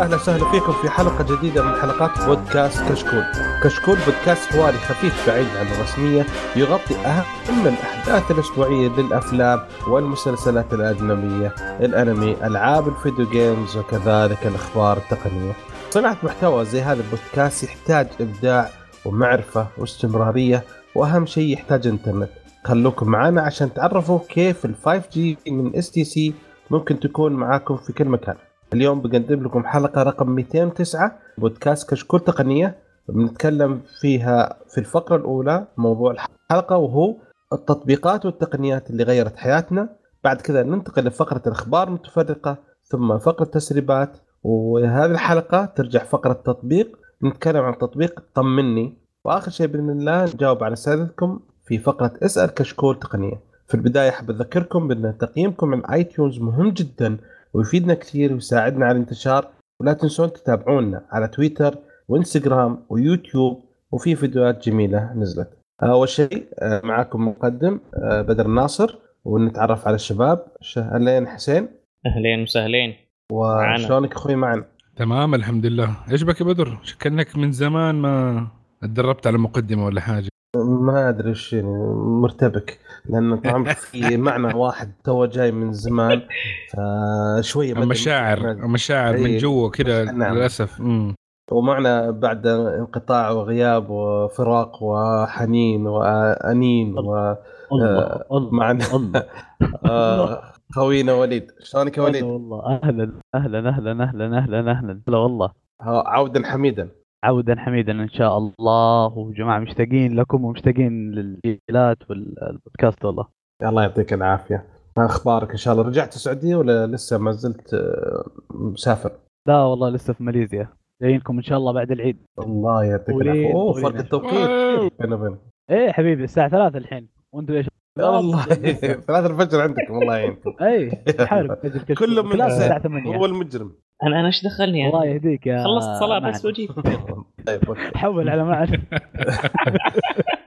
أهلا وسهلا فيكم في حلقة جديدة من حلقات بودكاست كشكول. كشكول بودكاست حواري خفيف بعيد عن الرسمية يغطي أهم الأحداث الأسبوعية للأفلام والمسلسلات الأجنبية، الأنمي، ألعاب ال video games وكذلك الأخبار التقنية. صناعة محتوى زي هذا البودكاست يحتاج إبداع ومعرفة واستمرارية وأهم شيء يحتاج إنترنت. خلوكم معنا عشان تعرفوا كيف ال 5G من STC ممكن تكون معاكم في كل مكان. اليوم بقدم لكم حلقة رقم 209 بودكاست كشكول تقنية. بنتكلم فيها في الفقرة الأولى موضوع الحلقة وهو التطبيقات والتقنيات اللي غيرت حياتنا. بعد كذا ننتقل لفقرة الأخبار المتفرقة ثم فقرة تسريبات وهذه الحلقة ترجع فقرة تطبيق نتكلم عن تطبيق طمني. وآخر شيء بإذن الله نجاوب على أسئلتكم في فقرة اسأل كشكول تقنية. في البداية أحب أذكركم بأن تقييمكم على iTunes مهم جدا. ويفيدنا كثير ويساعدنا على الانتشار. ولا تنسون تتابعونا على تويتر وإنستغرام ويوتيوب وفي فيديوهات جميلة نزلت. أول شيء آه، معاكم مقدم آه، بدر الناصر ونتعرف على الشباب. أهلين حسين. أهلين وسهلين. وشلونك أخوي معنا؟ تمام الحمد لله. إيش بك يا بدر؟ شكلك من زمان ما تدربت على مقدمة ولا حاجة. ما أدري إيش يعني مرتبك لأن طبعا في معنى واحد تو جاي من زمان فشوية مشاعر مشاعر من جوا كذا نعم. للأسف. مم. ومعنا بعد انقطاع وغياب وفراق وحنين وأنين و الله الله معنا آه، خوينا وليد. شلونك يا وليد؟ والله أهلا أهلا أهلا أهلا أهلا. أهلا هلا والله. عودا حميدا. عودا حميدا إن شاء الله. وجماعة مشتاقين لكم ومشتاقين للجيلات والبودكاست والله. الله يعطيك العافية. ما أخبارك؟ إن شاء الله رجعت السعودية ولا لسه ما زلت آه، مسافر؟ لا والله لسه في ماليزيا. جايينكم إن شاء الله بعد العيد. الله يعطيك العافية. أوه فرق التوقيت. بيننا وبين إيه حبيبي الساعة 3 الحين. وأنتم إيش؟ والله. ثلاثة الفجر عندكم الله يعينكم. اي حارب كله من الساعة 8 هو المجرم. أنا أنا إيش دخلني الله يهديك يا خلصت صلاة بس وجيت طيب حول على معن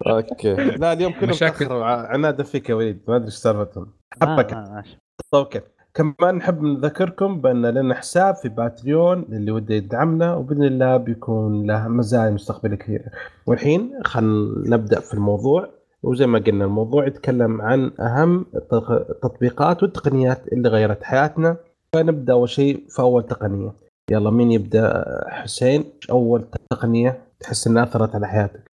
okay. لا اليوم كلهم تاخروا عناد فيك يا وليد. ما أدري إيش سالفتهم. حبك. آه okay. كمان نحب نذكركم بأن لنا حساب في Patreon اللي وده يدعمنا وبإذن الله بيكون له مزايا مستقبلية كثيره والحين خلينا نبدأ في الموضوع. وزي ما قلنا الموضوع يتكلم عن أهم التطبيقات والتقنيات اللي غيرت حياتنا. فنبدأ أول شيء في أول تقنية. يلا مين يبدأ؟ حسين. أول تقنية تحس إنها أثرت على حياتك؟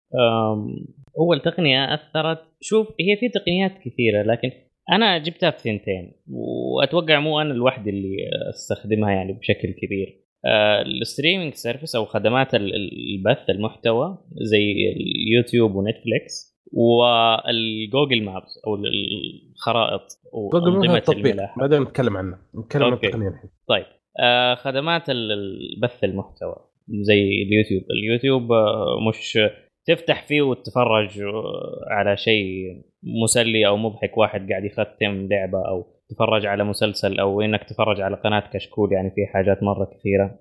أول تقنية أثرت. شوف هي في تقنيات كثيرة لكن أنا جبتها في ثنتين وأتوقع مو أنا الوحيد اللي أستخدمها يعني بشكل كبير. آه، ال streaming service أو خدمات البث المحتوى زي اليوتيوب ونتفليكس. وال Google Maps أو الخرائط وانظمه التطبيق. بعدين نتكلم عنه. نتكلم عن التقنية الحين. طيب. آه خدمات البث المحتوى. زي اليوتيوب. اليوتيوب آه مش تفتح فيه وتتفرج آه، على شيء مسلي أو مضحك واحد قاعد يختم لعبة أو تتفرج على مسلسل أو إنك تتفرج على قناة كشكول يعني في حاجات مرة كثيرة.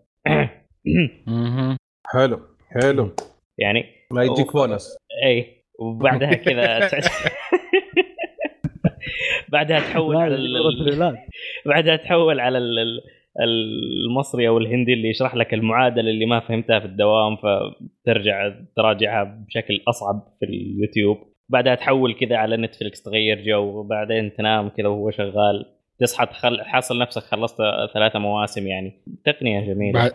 حلو. حلو. يعني ما يجيك بونس اي وبعدها كذا بعدها تحول على بعدها تحول على المصري أو الهندي اللي يشرح لك المعادلة اللي ما فهمتها في الدوام فترجع تراجعها بشكل أصعب في اليوتيوب. بعدها تحول كذا على نتفلكس تغير جو وبعدين تنام كذا وهو شغال. تصحى تخل... حاصل نفسك خلصت ثلاثة مواسم يعني. تقنية جميلة. بعد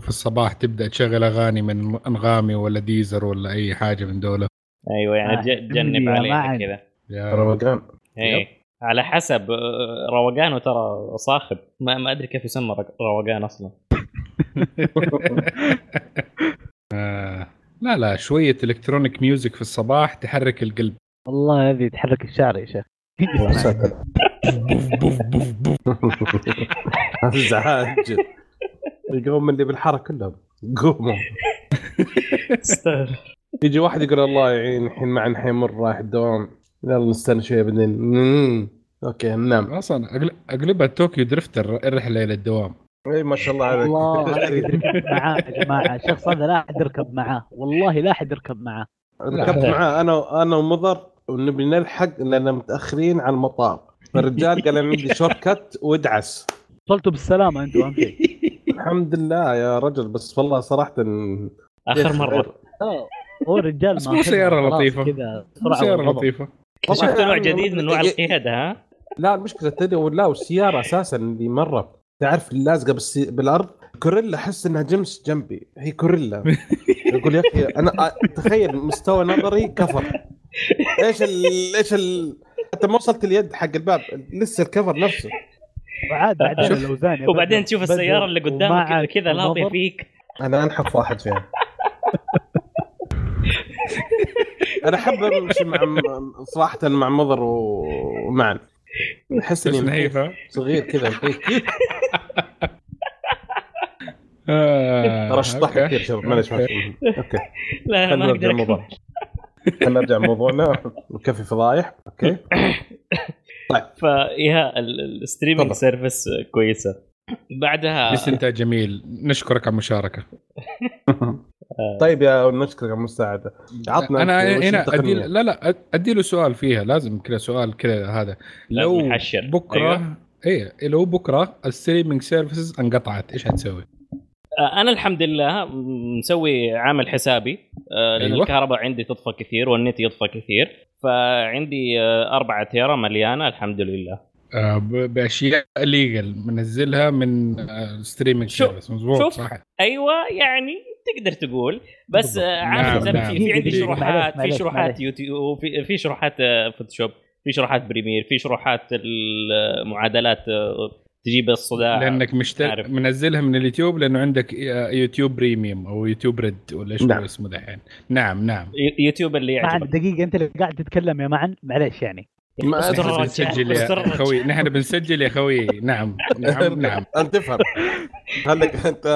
في الصباح تبدأ تشغل أغاني من أنغامي ولا Deezer ولا أي حاجة من دولة. أيوه يعني تجنب عليها كذا. روقان إيه. على حسب آه، روقان ترى صاخب. ما, ما أدري كيف يسمى روقان أصلا. آه. لا لا شوية electronic music في الصباح تحرك القلب. والله هذه تحرك الشعر يا شيخ. بوف بوف بوف بوف. أزعاج. يقوم اللي بالحاره كلهم. قوموا. استغفر. يجي واحد يقول الله يعين الحين معنا حيمر رايح الدوام. يلا نستنى شوية بعدين. okay ننام أصلا أقلبها Tokyo Drift الرحلة إلى الدوام. إي ما شاء الله عليك. الله معاه يا جماعة. الشخص هذا لا أحد يركب معاه. والله لا أحد يركب معاه. ركبت معاه أنا أنا ومضر ونبي نلحق لأن متأخرين على المطار. فالرجال قال أنا عندي shortcut وادعس. وصلتوا بالسلامة أنتم اهم شيء الحمد لله يا رجل بس والله صراحة آخر مرة. هو الرجال بس ما سيارة لطيفة. كذا سيارة. لطيفة شفت نوع يعني جديد من انواع القيادة ها لا المشكلة تدري ولا والسيارة أساسا اللي مرة تعرف اللازقه بالسي... بالأرض كوريلا أحس إنها جمس جنبي هي كوريلا يقول يا أخي أنا تخيل مستوى نظري كفر إيش ال... إيش ال... أنت ما وصلت اليد حق الباب لسه الكفر نفسه وعاد بعدين الاوزان وبعدين. تشوف السيارة اللي قدامك كذا لاطيه ونظر. فيك أنا أنحف واحد فيهم أنا أحب أمشي مع صراحة مع مضر ومعن. أحس بس اني نحيفة صغير كذا. نحيف. آه، ترى شطحت. كثير شباب معلش. okay. لا لا ما خلينا أقدر. الموضوع. خلينا نرجع لموضوعنا نكفي فضايح okay. فيا ال streaming. service كويسة. بعدها استنتاج جميل؟ نشكرك على المشاركة. طيب يا نشكرك على المساعدة عطنا أنا هنا؟ أدي لا لا ادي له سؤال فيها لازم كذا سؤال كذا هذا لو نحشر. بكره إيه لو بكرة ال streaming services انقطعت إيش حتسوي؟ آه، أنا الحمد لله مسوي عامل حسابي آه، لأن أيوة. الكهرباء عندي تطفى كثير والنت يطفى كثير فعندي آه، أربعة تيرا مليانة الحمد لله آه بأشياء ليجل منزلها من streaming شوف- service مضبوط شوف. صح أيوه يعني تقدر تقول بس آه، نعم، عارف زي ما نعم. في في عندي شروحات في شروحات. يوتيوب في في شروحات آه، فوتوشوب في شروحات بريمير في شروحات المعادلات آه، تجيب الصداع لأنك مشترك. منزلها من اليوتيوب لأنه عندك آه، يوتيوب premium أو يوتيوب Red ولا إيش نعم. اسمه دحين نعم نعم يو- يوتيوب اللي يعجبك دقيقة أنت اللي قاعد تتكلم يا معن معليش يعني ما أستر- نحن استرجع، بنسجل يا. خوي نحن بنسجل يا خوي نعم. نعم. نعم. أنت تفهم. خليك أنت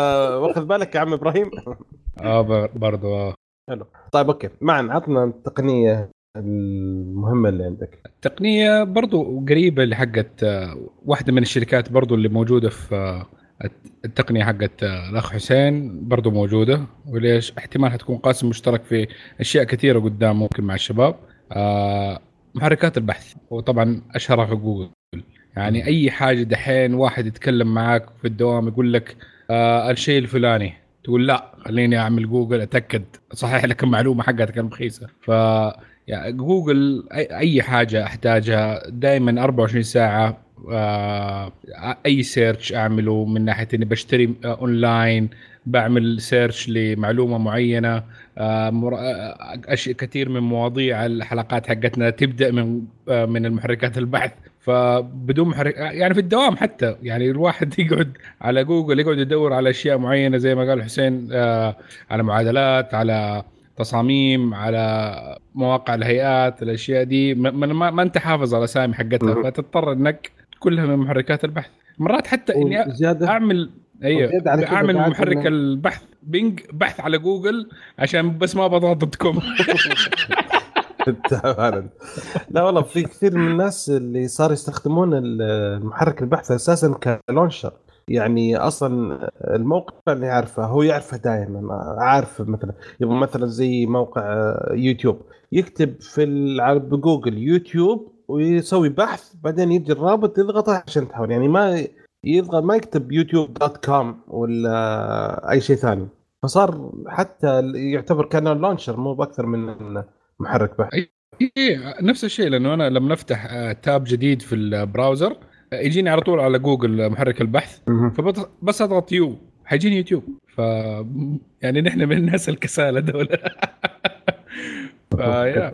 واخذ بالك يا عم إبراهيم؟ آه برضو آه. حلو. طيب أوكي. معن عطنا التقنية المهمة اللي عندك. التقنية برضو قريبة لحقت آه، واحدة من الشركات برضو اللي موجودة في آه، الت- التقنية حقت آه، الأخ حسين برضو موجودة. وليش؟ احتمال حتكون قاسم مشترك في أشياء كثيرة قدام ممكن مع الشباب. آه، محركات البحث وطبعا أشهرها في جوجل. يعني أي حاجة دحين واحد يتكلم معاك في الدوام يقول لك آه الشيء الفلاني. تقول لا خليني أعمل جوجل أتأكد. صحيح لك المعلومة حقتك رخيصة. ف يعني جوجل أي حاجة أحتاجها دائما 24 ساعة آه، أي search أعمله من ناحية إني بشتري آه، اونلاين بعمل search لمعلومة معينة آه، مر- آه، أشياء كثير من مواضيع الحلقات حقتنا تبدأ من آه، من المحركات البحث. فبدون محرك يعني في الدوام حتى يعني الواحد يقعد على جوجل يقعد يدور على أشياء معينة زي ما قال حسين آه، على معادلات على تصاميم على مواقع الهيئات الأشياء دي. ما, ما, ما أنت حافظ على الأسامي حقتها. فتضطر إنك كلها من محركات البحث. مرات حتى إني وزيادة أعمل أيوه. أعمل محرك البحث بينج بحث على جوجل عشان بس ما بضغط dot com. لا والله في كثير من الناس اللي صار يستخدمون المحرك البحث أساسا ك launcher. يعني أصلا الموقع اللي يعرفه هو يعرفه دائما عارف مثلا يبغى مثلا زي موقع آه، يوتيوب. يكتب في ال- على بجوجل يوتيوب ويسوي بحث بعدين يجي الرابط يضغطه عشان تحول. يعني ما يضغط ما يكتب يوتيوب dot com ولا أي شيء ثاني. فصار حتى يعتبر كانه launcher مو بأكثر من محرك بحث إيه نفس الشيء لأنه أنا لما نفتح آه، tab جديد في ال browser آه، يجيني على طول على جوجل محرك البحث فبس أضغط U حيجيني يوتيوب. ف يعني نحن من الناس الكسالى دول فيا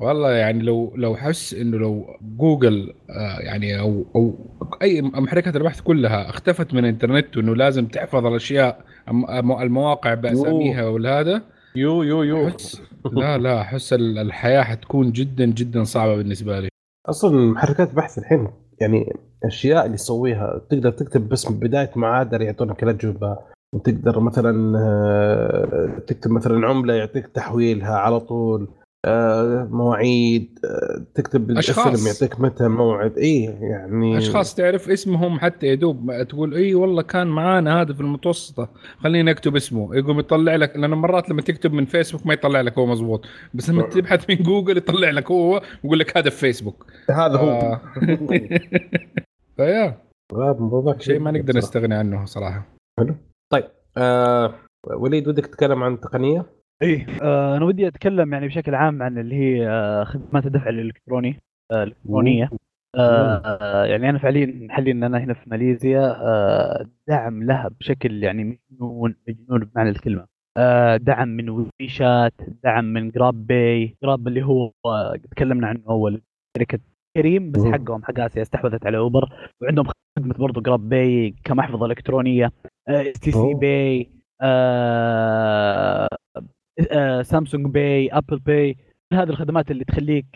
والله يعني لو لو حس إنه لو جوجل آه يعني أو أو أي محركات البحث كلها اختفت من الإنترنت وإنه لازم تحفظ الأشياء الم- المواقع بأساميها والهذا يو يو يو. احس لا لا احس ال- الحياة حتكون جدا جدا صعبة بالنسبة لي. أصلا محركات البحث الحين يعني الاشياء اللي تسويها تقدر تكتب بس من بداية معادلة يعطونك الأجوبة. وتقدر مثلا آه، تكتب مثلا عملة يعطيك تحويلها على طول آه، مواعيد آه، تكتب أشخاص. الفيلم يعطيك متى موعد. إيه يعني أشخاص تعرف اسمهم حتى يدوب تقول إي والله كان معانا هذا في المتوسطة خليني أكتب اسمه. يقوم يطلع لك لأنه مرات لما تكتب من فيسبوك ما يطلع لك هو مزبوط. بس لما تبحث من جوجل يطلع لك هو ويقول لك هذا في فيسبوك. هذا هو. فيا. شيء ما نقدر. نستغني عنه صراحة. حلو. طيب آه وليد ودك تتكلم عن التقنيه؟ إيه آه أنا ودي أتكلم يعني بشكل عام عن اللي هي آه خدمات الدفع الإلكتروني آه الإلكترونية. آه يعني أنا فعليا حاليا أنا هنا في ماليزيا آه دعم لها بشكل يعني مجنون مجنون بمعنى الكلمة. آه دعم من ويشات دعم من جراب باي. جراب اللي هو آه تكلمنا عنه أول شركة كريم بس حقهم حق آسيا استحوذت على أوبر. وعندهم خدمة برضه جراب باي كمحفظة إلكترونية اس تي سي باي سامسونج باي ابل باي هذه الخدمات اللي تخليك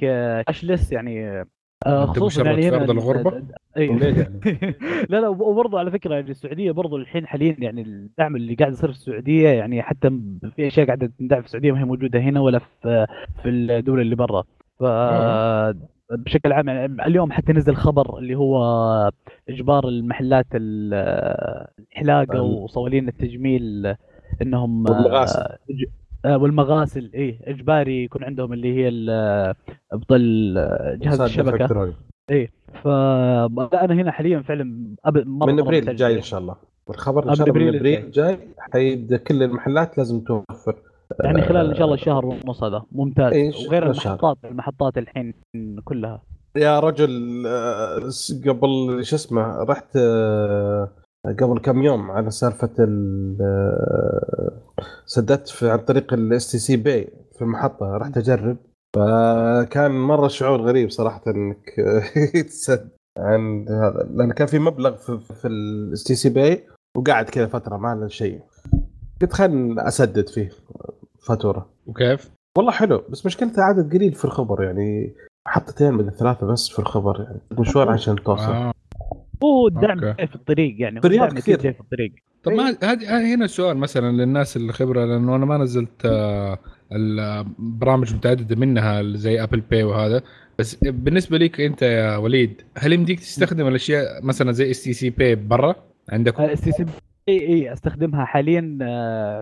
cashless يعني آه خصوصا يعني هنا الغربه اي لا لا وبرضه على فكرة يعني السعودية برضه الحين حاليا يعني الدعم اللي قاعد يصير في السعودية يعني حتى في أشياء قاعدة تندعم في السعودية ما هي موجودة هنا ولا في في الدول اللي برا. ف بشكل عام يعني اليوم حتى نزل خبر اللي هو إجبار المحلات الحلاقه وصوالين التجميل إنهم والمغاسل. والمغاسل إيه إجباري يكون عندهم اللي هي بطل جهاز الشبكة. إيه فأنا هنا حاليا فعلا مرة من أبريل جاي إن شاء الله. الخبر إن شاء الله من أبريل جاي. حيد كل المحلات لازم توفر. يعني خلال إن شاء الله شهر ونص هذا. ممتاز. إيه وغير المحطات المحطات الحين كلها. يا رجل قبل شو اسمه رحت قبل كم يوم على سالفة سددت في عن طريق الاس تي سي باي في المحطة. رحت أجرب. فكان مرة شعور غريب صراحة إنك تسد عن هذا. لأن كان في مبلغ في, في الاس تي سي باي وقاعد كذا فترة ما له شيء. قلت خلينا أسدد فيه. فاتورة. وكيف؟ والله حلو بس مشكلته عدد قليل في الخبر يعني محطتين من الثلاثة بس في الخبر يعني مشوار عشان توصل. آه. هو الدعم في الطريق يعني الرياض كثير. في الطريق. طب ما هذه هنا السؤال مثلا للناس الخبره لأنه أنا ما نزلت آه البرامج متعددة منها زي ابل باي وهذا. بس بالنسبة لك أنت يا وليد هل يمديك تستخدم الأشياء مثلا زي اس تي سي باي برا عندكم؟ اس تي سي اي اي أستخدمها حاليا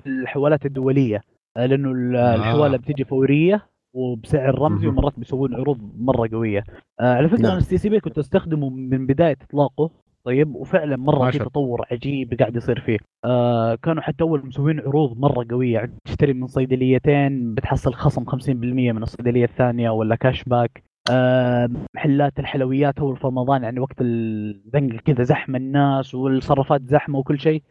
في الحوالات الدولية. لأنه الحوالة بتيجي فورية وبسعر رمزي ومرات بيسوون عروض مرة قوية. على فكرة أنا ال STC Pay كنت أستخدمه من بداية إطلاقه طيب وفعلا مرة في تطور عجيب قاعد يصير فيه. آه كانوا حتى أول مسوين عروض مرة قوية تشتري من صيدليتين بتحصل خصم 50% من الصيدلية الثانية ولا cashback آه محلات الحلويات اول في رمضان يعني وقت الزنقة كذا زحمة الناس والصرافات زحمة وكل شيء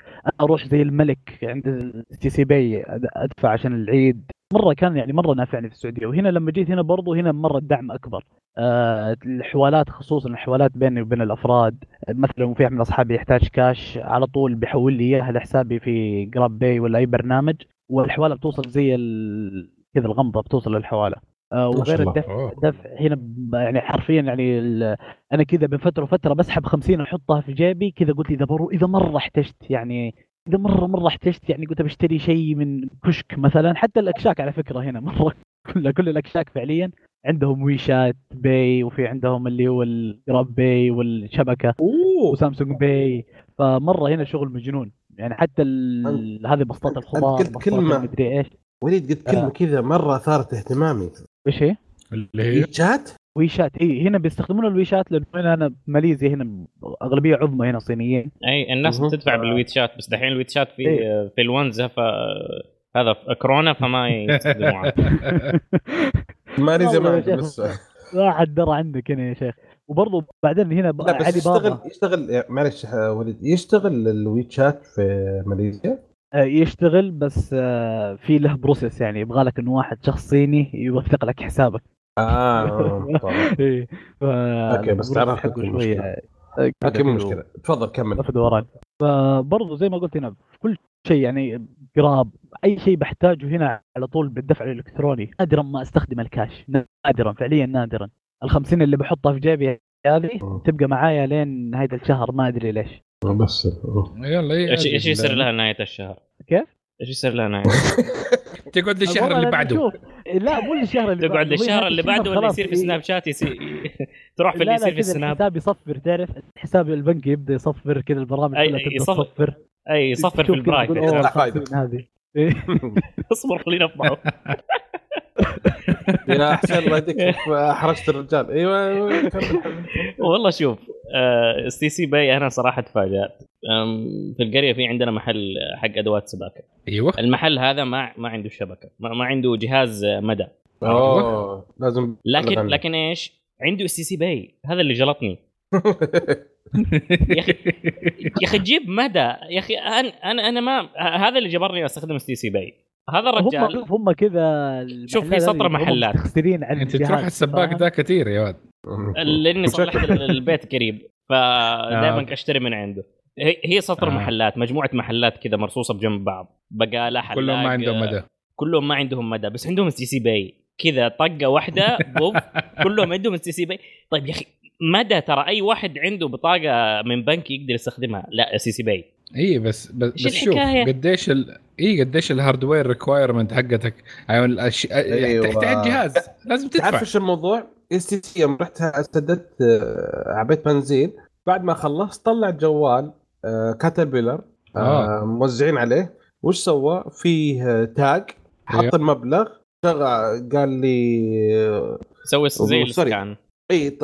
أروح زي الملك عند ال STC Pay أدفع عشان العيد. مرة كان يعني مرة نافعني في السعودية وهنا لما جيت هنا برضو هنا مرة الدعم أكبر. آه الحوالات خصوصا الحوالات بيني وبين الأفراد مثلا في من أصحابي يحتاج كاش على طول بيحول لي إياها لحسابي في GrabPay ولا أي برنامج والحوالة بتوصل زي كذا الغمضة بتوصل للحوالة. آه وغير الدفع دفع هنا يعني حرفيا يعني أنا كذا بين فترة وفترة بسحب 50 احطها في جيبي كذا قلت إذا برو إذا مرة احتجت يعني إذا مرة مرة احتجت يعني قلت بشتري شيء من كشك مثلا حتى الأكشاك على فكرة هنا مرة كل كل الأكشاك فعليا عندهم WeChat Pay وفي عندهم اللي هو ال GrabPay والشبكة أوه. و Samsung Pay فمرة هنا شغل مجنون. يعني حتى هذه بسطات الخضار قلت كلمه مدري إيش. وليد قلت كلمة آه. كذا مرة أثارت اهتمامي. إيش هي؟ اللي هي؟ WeChat؟ WeChat. اي هنا بيستخدمون ال WeChat لأنه هنا أنا ماليزيا هنا أغلبية عظمى هنا صينيين. أي الناس بتدفع بال WeChat بس دحين ال WeChat في إيه؟ في الونزه ف هذا كورونا فما يستخدموها. ماليزيا ما بس. ما حد درى عندك هنا يا شيخ. وبرضه بعدين هنا لا بس يشتغل يشتغل معلش وليد يشتغل ال WeChat في ماليزيا؟ يشتغل بس في له process يعني. يبغى لك إنه واحد شخص صيني يوثق لك حسابك. آه ف... okay بس تعرف شوية. okay. مو مشكلة. تفضل كمل. اخذ وراني فبرضه زي ما قلت هنا في كل شيء يعني قراب. أي شيء بحتاجه هنا على طول بالدفع الإلكتروني نادرا ما أستخدم الكاش. نادرا فعليا نادرا. ال 50 اللي بحطها في جيبي هذه تبقى معايا لين نهايه الشهر ما أدري ليش. بس يلا إيش إيش يصير لها نهاية الشهر؟ كيف؟ إيش يصير لها نهاية؟ تقعد للشهر اللي بعده. لا مو للشهر اللي تقعد للشهر اللي بعده واللي يصير في سناب شات يصير تروح في اللي يصير في السناب الحساب يصفر تعرف؟ حسابي البنكي يبدأ يصفر كذا البرامج كلها تبدأ تصفر. أي يصفر في ال private هذه. اصبر خلينا نفضحه يا حسين الله يهديك احرجت الرجال. أيوه والله شوف STC Pay أنا صراحة تفاجأت. في القرية في عندنا محل حق أدوات سباكة. أيوه. المحل هذا ما ما عنده شبكة. ما, ما عنده جهاز مدى. أوه لازم لكن لكن إيش؟ عنده STC Pay. هذا اللي جلطني. يا أخي يا أخي جيب مدى. يا أخي أنا أنا أنا ما هذا اللي جبرني أستخدم STC Pay. هذا الرجال هم هم كذا شوف في سطر محلات. مستخسرين عن أنت تروح السباك ذا كثير يا ولد لأني صلحت البيت قريب فدائما اشتري من عنده. هي سطر آه. محلات مجموعة محلات كذا مرصوصة بجنب بعض. بقاله حلاق كلهم ما عندهم مدى. كلهم ما عندهم مدى بس عندهم STC Pay كذا طقة واحدة بوف كلهم عندهم STC Pay طيب يا أخي مدى ترى أي واحد عنده بطاقة من بنك يقدر يستخدمها؟ لا STC Pay اي بس بس, بس شوف قديش ال... اي قديش ال hardware requirement حقتك يعني الأش... أيوة. تحتاج جهاز لازم تدفع تعرف إيش الموضوع؟ STC يوم رحت سددت آه، عبيت بنزين بعد ما خلصت طلع جوال Caterpillar آه. آه. موزعين عليه وش سوى؟ فيه تاج حط أيوه. المبلغ قال لي سوي زي ال scan إي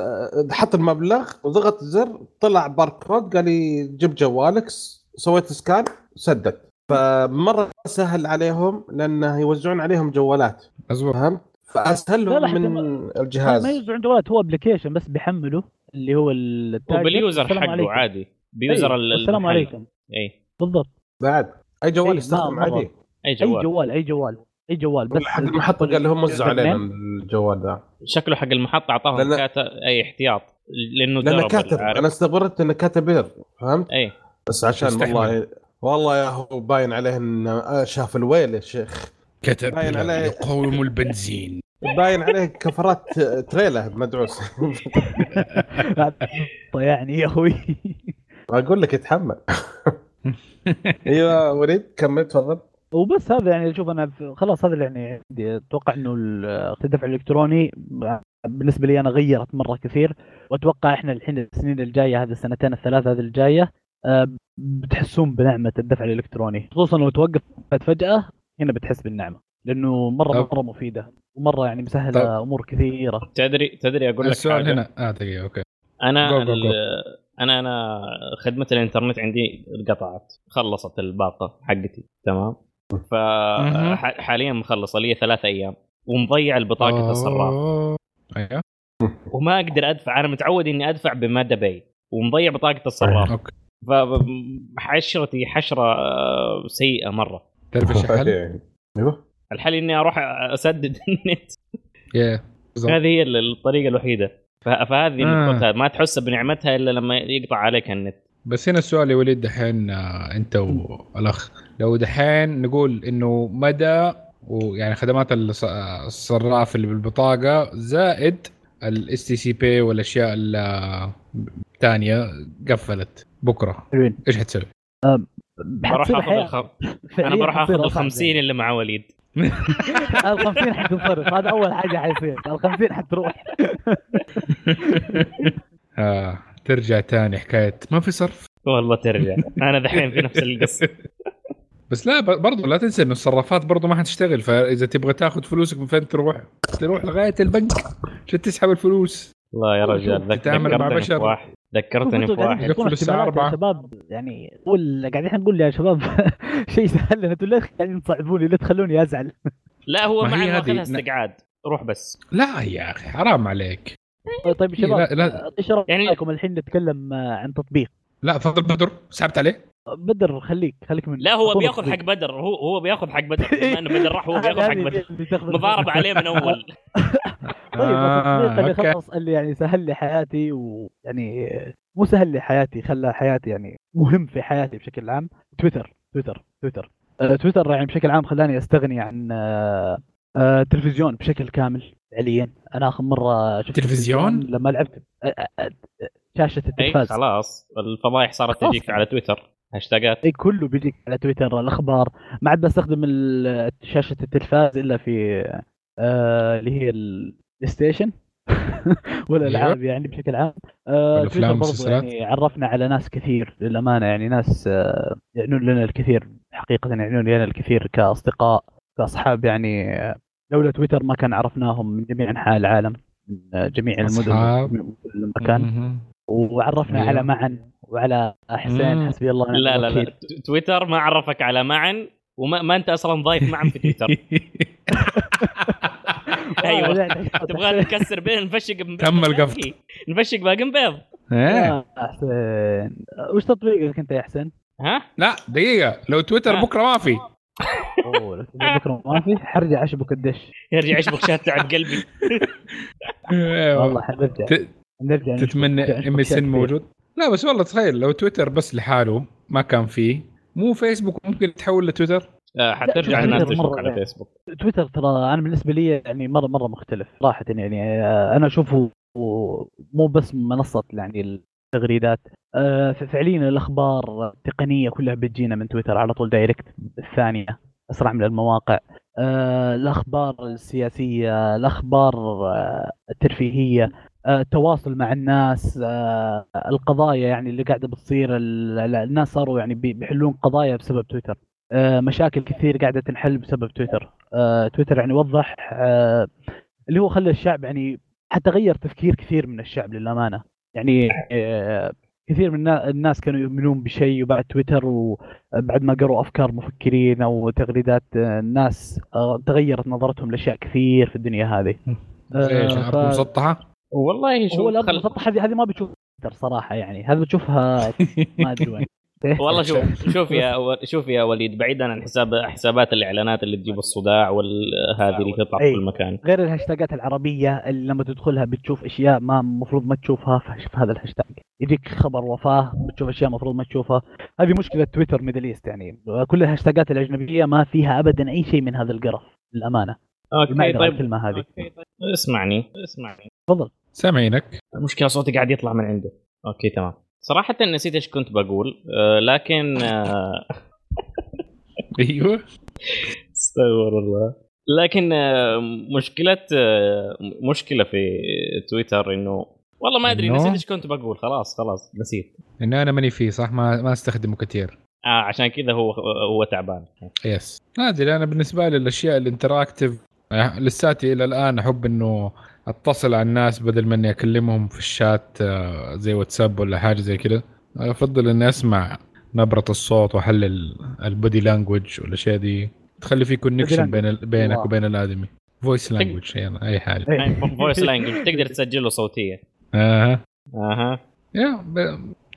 حط المبلغ وضغط زر طلع باركود قال لي جيب جوالك سويت scan سددت فمرة سهل عليهم لأنه يوزعون عليهم جوالات. فهمت؟ فاسهل لهم من الجهاز. ما يوزعون جوالات هو application بس بيحمله اللي هو التاج وباليوزر حقه عادي. بيوزر أيه. السلام عليكم. اي بالضبط. بعد. أي جوال يستخدم عادي. أي جوال. أي جوال أي جوال أي جوال بس حق المحطة قال لهم وزعوا علينا الجوال ذا شكله حق المحطة أعطاهم لأن... كات... أي احتياط. لأنه لأنه كاتب. أنا استغربت إنه كاتب بير فهمت؟ اي بس عشان والله والله يا هو باين عليه انه شاف الويل يا شيخ. كتب باين عليه يقاوم البنزين. باين عليه كفرات تريلا مدعوس. يعني يا أخوي. أقول لك اتحمل أيوه وليد كمل تفضل. وبس هذا يعني شوف أنا خلاص هذا اللي يعني عندي. أتوقع إنه الدفع الإلكتروني بالنسبة لي أنا غيرت مرة كثير. وأتوقع إحنا الحين السنين الجاية هذه السنتين الثلاث هذه الجاية بتحسون بنعمة الدفع الإلكتروني. خصوصا لو توقفت فجأة هنا بتحس بالنعمة لأنه مرة مرة مفيدة ومرة يعني مسهلة أمور كثيرة. تدري تدري أقول لك السؤال هنا. آه دقيقة okay. أنا go go go. أنا أنا خدمة الإنترنت عندي انقطعت خلصت الباقة حقتي تمام؟ فحاليا مخلصة لي ثلاث أيام ومضيع البطاقة الصراف أيوه. وما أقدر أدفع أنا متعود إني أدفع ب mada Pay ومضيع بطاقة الصراف okay. فحشرتي حشرة سيئة مرة. تعرف إيش الحل؟ أيوه. الحل إني أروح أسدد النت. yeah. هذه هي الطريقة الوحيدة. فهذه آه. ما تحس بنعمتها إلا لما يقطع عليك النت. بس هنا السؤال يا وليد دحين آه، أنت والأخ. لو دحين نقول إنه مدى ويعني خدمات الصراف اللي بالبطاقة زائد ال STC Pay والأشياء الثانية قفلت. بكرة. إيش حتسوي؟ بروح آخذ الخ... أنا بروح آخذ ال 50 اللي مع وليد. ال 50 حتنصرف هذا أول حاجة حيصير. ال 50 حتروح آه. ترجع تاني حكاية. ما في صرف. والله ترجع. أنا دحين في نفس القصة. بس لا برضو لا تنسى إنه الصرافات برضو ما حتشتغل. فإذا تبغى تاخذ فلوسك من فين تروح؟ تروح لغاية البنك. عشان تسحب الفلوس؟ الله يا رجال تتعامل مع بشر. واحد. ذكرتني في واحد. يقفل الساعة 4 يا شباب يعني قول قاعدين نقول يا شباب شيء سهل. أنتم ليه قاعدين تصعبوني ليه تخلوني أزعل. لا هو ما ماخذها استقعاد. روح بس. لا يا أخي حرام عليك. طيب شباب لا لا. إيش رأيكم يعني... الحين نتكلم عن تطبيق؟ لا تفضل بدر سحبت عليه. بدر خليك خليك من لا هو بياخذ حق بدر هو هو بياخذ حق بدر بما إنه بدر راح هو بياخذ حق بدر. مضاربه عليه من أول. طيب آه اللي خلاص اللي يعني سهل لي حياتي ويعني مو سهل لي حياتي خلى حياتي يعني مهم في حياتي بشكل عام تويتر تويتر تويتر. آه تويتر يعني بشكل عام خلاني أستغني عن آه آه تلفزيون بشكل كامل فعليا. أنا آخر مرة شفت تلفزيون لما لعبت شاشة التلفاز. اي خلاص. الفضايح صارت تجيك على تويتر. هاشتاجات. اي كله بيجيك على تويتر الأخبار. ما عاد بستخدم شاشة التلفاز إلا في آه اللي هي ال PlayStation والالعاب أيوه. يعني بشكل عام. آه تويتر برضو يعني عرفنا على ناس كثير للأمانة يعني ناس آه يعنون لنا الكثير. حقيقة يعنون لنا الكثير كأصدقاء كأصحاب يعني لولا تويتر ما كان عرفناهم من جميع أنحاء العالم من جميع المدن من كل مكان. وعرفنا على معن وعلى حسين. حسبي الله ونعم لا لا لا. تويتر ما عرفك على معن وما ما انت أصلا ضايف معن في تويتر. أيوه. تبغى نكسر بين نفشق تم القفط. نفشق باقي بيض. إيه. حسين. وش تطبيقك أنت يا حسين؟ ها؟ لا دقيقة. لو تويتر. بكرة ما في. أوه لو تبغى بكرة ما في حرجع أشبك الدش. يرجع يشبك شات تعب قلبي. والله حنرجع نرجع تتمنى MSN. موجود؟ لا بس والله تخيل لو تويتر بس لحاله ما كان فيه مو فيسبوك ممكن يتحول لتويتر آه، حترجع لا، الناس مرة على يعني. فيسبوك تويتر ترى أنا بالنسبة لي يعني مرة مرة مختلف صراحة يعني آه، أنا أشوفه مو بس منصة يعني التغريدات آه، فعليا الأخبار التقنية كلها بتجينا من تويتر على طول direct الثانية أسرع من المواقع الأخبار السياسية الأخبار الترفيهية التواصل مع الناس آه، القضايا يعني اللي قاعدة بتصير ال- ال- الناس صاروا يعني بي- بيحلون قضايا بسبب تويتر. آه، مشاكل كثير قاعدة تنحل بسبب تويتر. آه، تويتر يعني وضح آه، اللي هو خلى الشعب يعني حتى غير تفكير كثير من الشعب للأمانة. يعني آه، كثير من النا- الناس كانوا يؤمنون بشيء وبعد تويتر وبعد ما قروا أفكار مفكرين أو تغريدات آه، الناس آه، تغيرت نظرتهم لأشياء كثير في الدنيا هذه. زي آه، ف- مسطحه والله شوف هو الأرض خل... المسطحة هذه هذه ما بتشوف تويتر صراحة يعني. هذا بتشوفها ما أدري وين. والله شوف شوف يا شوف يا وليد بعيدا عن حساب حسابات الإعلانات اللي تجيب الصداع وهذه اللي تطلع في أي. كل مكان. غير الهاشتاجات العربية اللي لما تدخلها بتشوف أشياء ما المفروض ما تشوفها في هذا الهاشتاج. يجيك خبر وفاة بتشوف أشياء المفروض ما تشوفها. هذه مشكلة تويتر Middle East يعني. كل الهاشتاجات الأجنبية ما فيها ابدا أي شيء من هذا القرف للأمانة. ما okay طيب. الكلمة هذه. okay، طيب. اسمعني اسمعني. تفضل. سامعينك. المشكلة صوتي قاعد يطلع من عنده. okay تمام. صراحة نسيت إيش كنت بقول آه، لكن آه، أيوه. استغفر الله. لكن آه، مشكلة مشكلة في تويتر إنه والله ما أدري؟ نسيت إيش كنت بقول. خلاص خلاص نسيت. إنه أنا ماني فيه صح؟ ما ما أستخدمه كثير. آه عشان كذا هو هو تعبان. yes ما أدري أنا بالنسبة لي الأشياء ال interactive لساتي إلى الآن أحب إنه اتصل على الناس بدل ما اني اكلمهم في الشات آه، زي واتساب ولا حاجة زي كذا افضل إني أسمع نبرة الصوت وأحلل ال body language والاشياء دي تخلي في connection. بين بينك واو. وبين الآدمي voice language يعني أي حاجة. voice language تقدر تسجله صوتيه أها أها yeah.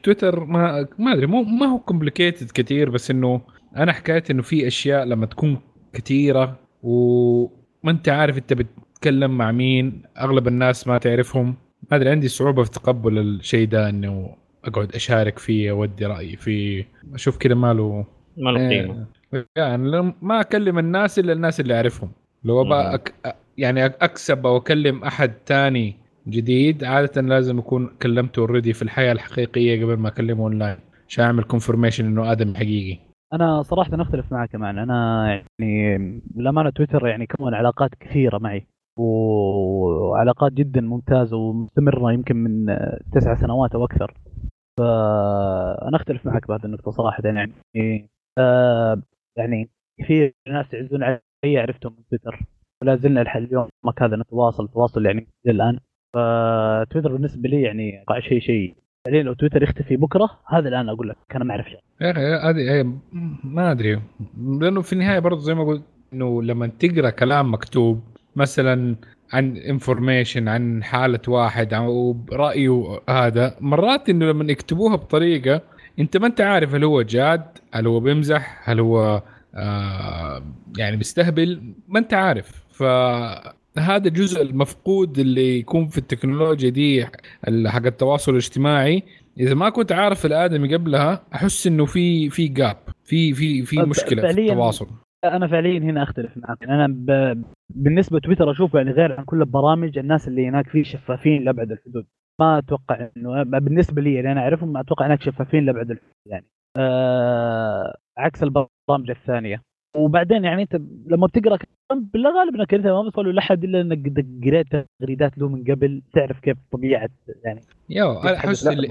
تويتر ما ما أدري مو ما هو complicated كثير بس إنه أنا حكايه إنه في أشياء لما تكون كثيره وما أنت عارف أنت بتتكلم مع مين؟ أغلب الناس ما تعرفهم. ما أدري عندي صعوبة في تقبل الشيء ده إنه أقعد أشارك فيه أودي رأيي فيه. أشوف كذا ماله. ما له قيمة. إيه، يعني لم- ما أكلم الناس إلا الناس اللي أعرفهم. لو أبغى. أك... يعني أكسب أو أكلم أحد تاني جديد عادة لازم أكون كلمته already في الحياة الحقيقية قبل ما أكلمه اونلاين عشان أعمل confirmation إنه آدمي حقيقي. أنا صراحة أختلف معك كمان أنا يعني للأمانة تويتر يعني كون علاقات كثيرة معي. وعلاقات جدا ممتازة ومستمرة يمكن من تسع سنوات أو أكثر. فأنا أختلف معك بهذه النقطة صراحة يعني. آه يعني كثير ناس يعزون علي عرفتهم من تويتر. ولا زلنا لحد اليوم ما كان نتواصل تواصل يعني الآن. فتويتر بالنسبة لي يعني شيء شيء. بعدين لو تويتر يختفي بكرة هذا الآن أقول لك أنا ما أعرف شيء. يا أخي هذه ما أدري. لأنه في النهاية برضه زي ما قلت إنه لما تقرأ كلام مكتوب مثلا عن information عن حالة واحد أو رأيه هذا. مرات إنه لما يكتبوها بطريقة أنت ما أنت عارف هل هو جاد هل هو بيمزح هل هو آه يعني بيستهبل ما أنت عارف. فهذا الجزء المفقود اللي يكون في التكنولوجيا دي حق التواصل الاجتماعي. إذا ما كنت عارف الآدمي قبلها أحس إنه في في gap في في في مشكلة في التواصل. أنا فعليا هنا أختلف معك أنا ب... بالنسبة تويتر أشوف يعني غير عن كل البرامج الناس اللي هناك فيه شفافين لأبعد الحدود. ما أتوقع إنه بالنسبة لي اللي أنا أعرفهم ما أتوقع هناك شفافين لأبعد الحدود يعني. آه... عكس البرامج الثانية. وبعدين يعني أنت لما بتقرأ كلام بالغالب انك انت ما بتوصل لاحد إلا إنك قريت تغريدات له من قبل تعرف كيف طبيعة يعني. يو أنا أحس اللي,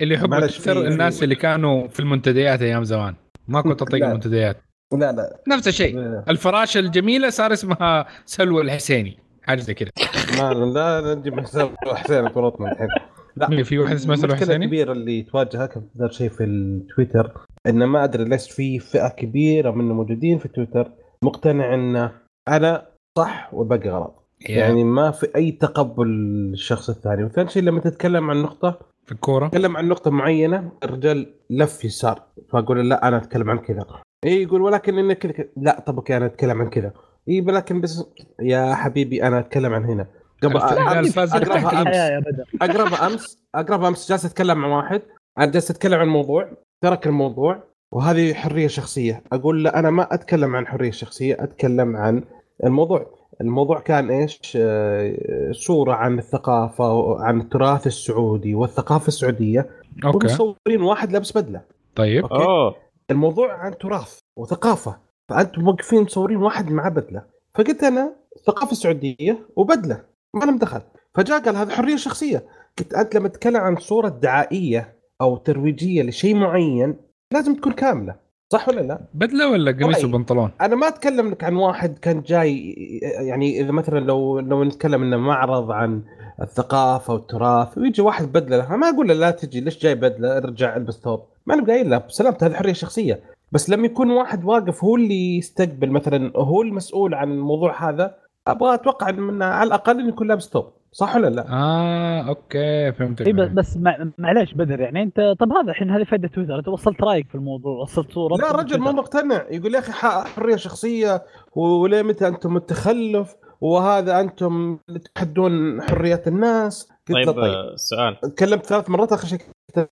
اللي- يحبوا في- الناس اللي كانوا في المنتديات أيام زمان. ما كنت اطيق. المنتديات. لا لا. نفس الشيء. الفراشه الجميله صار اسمها سلوى الحسيني حاجة زي كذا. ما لا لا نجيب حسين حسين فرطنا الحين. لا في واحد اسمه سلوى المشكلة حسيني الكبيره اللي تواجهها أكثر شيء في التويتر إنه ما أدري ليش في فئة كبيرة من الموجودين في تويتر مقتنع ان أنا صح والباقي غلط. يعني ما في أي تقبل للشخص الثاني. وثاني شيء لما تتكلم عن نقطة في الكورة؟ تتكلم عن نقطة معينة الرجال لف يسار فأقول لا أنا أتكلم عن كذا. اي يقول ولكن انك كذا كذا. لا طب okay أنا أتكلم عن كذا. اي ولكن بس يا حبيبي أنا أتكلم عن هنا. قبل. الحياة يا بدر. اقربها أمس اقربها أمس جالس أتكلم مع واحد. أنا جالس أتكلم عن موضوع ترك الموضوع. وهذه حرية شخصية. أقول له أنا ما أتكلم عن حرية شخصية أتكلم عن الموضوع. الموضوع كان إيش؟ آه، صورة عن الثقافة وعن التراث السعودي والثقافة السعودية. okay. ومصورين واحد لابس بدلة. طيب. okay. اوه الموضوع عن تراث وثقافة فأنتم موقفين مصورين واحد مع بدلة فقلت أنا ثقافه سعوديه وبدلة ما لهم دخل فجاء قال هذه حرية شخصية قلت أنت لما تتكلم عن صورة دعائية أو ترويجية لشيء معين لازم تكون كاملة صح ولا لا؟ بدلة ولا قميص رأيي. وبنطلون؟ أنا ما أتكلم لك عن واحد كان جاي يعني إذا مثلا لو لو نتكلم إنه معرض عن الثقافة والتراث ويجي واحد بدلة ما أقول له لا تجي ليش جاي بدلة ارجع البس ثوب ما أنا قايل له بسلامته هذه حرية شخصية. بس لما يكون واحد واقف هو اللي يستقبل مثلا هو المسؤول عن الموضوع هذا أبغى أتوقع إنه على الأقل إنه يكون لابس ثوب صح ولا لا؟ آه okay فهمتك. اي بس- بس مع- معليش بدر يعني أنت طب هذا الحين هذه فائده تويتر أنت وصلت رأيك في الموضوع وصلت صورة لا رجل مو مقتنع يقول يا أخي ح- حرية شخصية وليه متى أنتم التخلف؟ وهذا أنتم اللي تحدون حريات الناس؟ طيب, طيب. آه، سؤال. تكلمت ثلاث مرات آخر شيء كتب,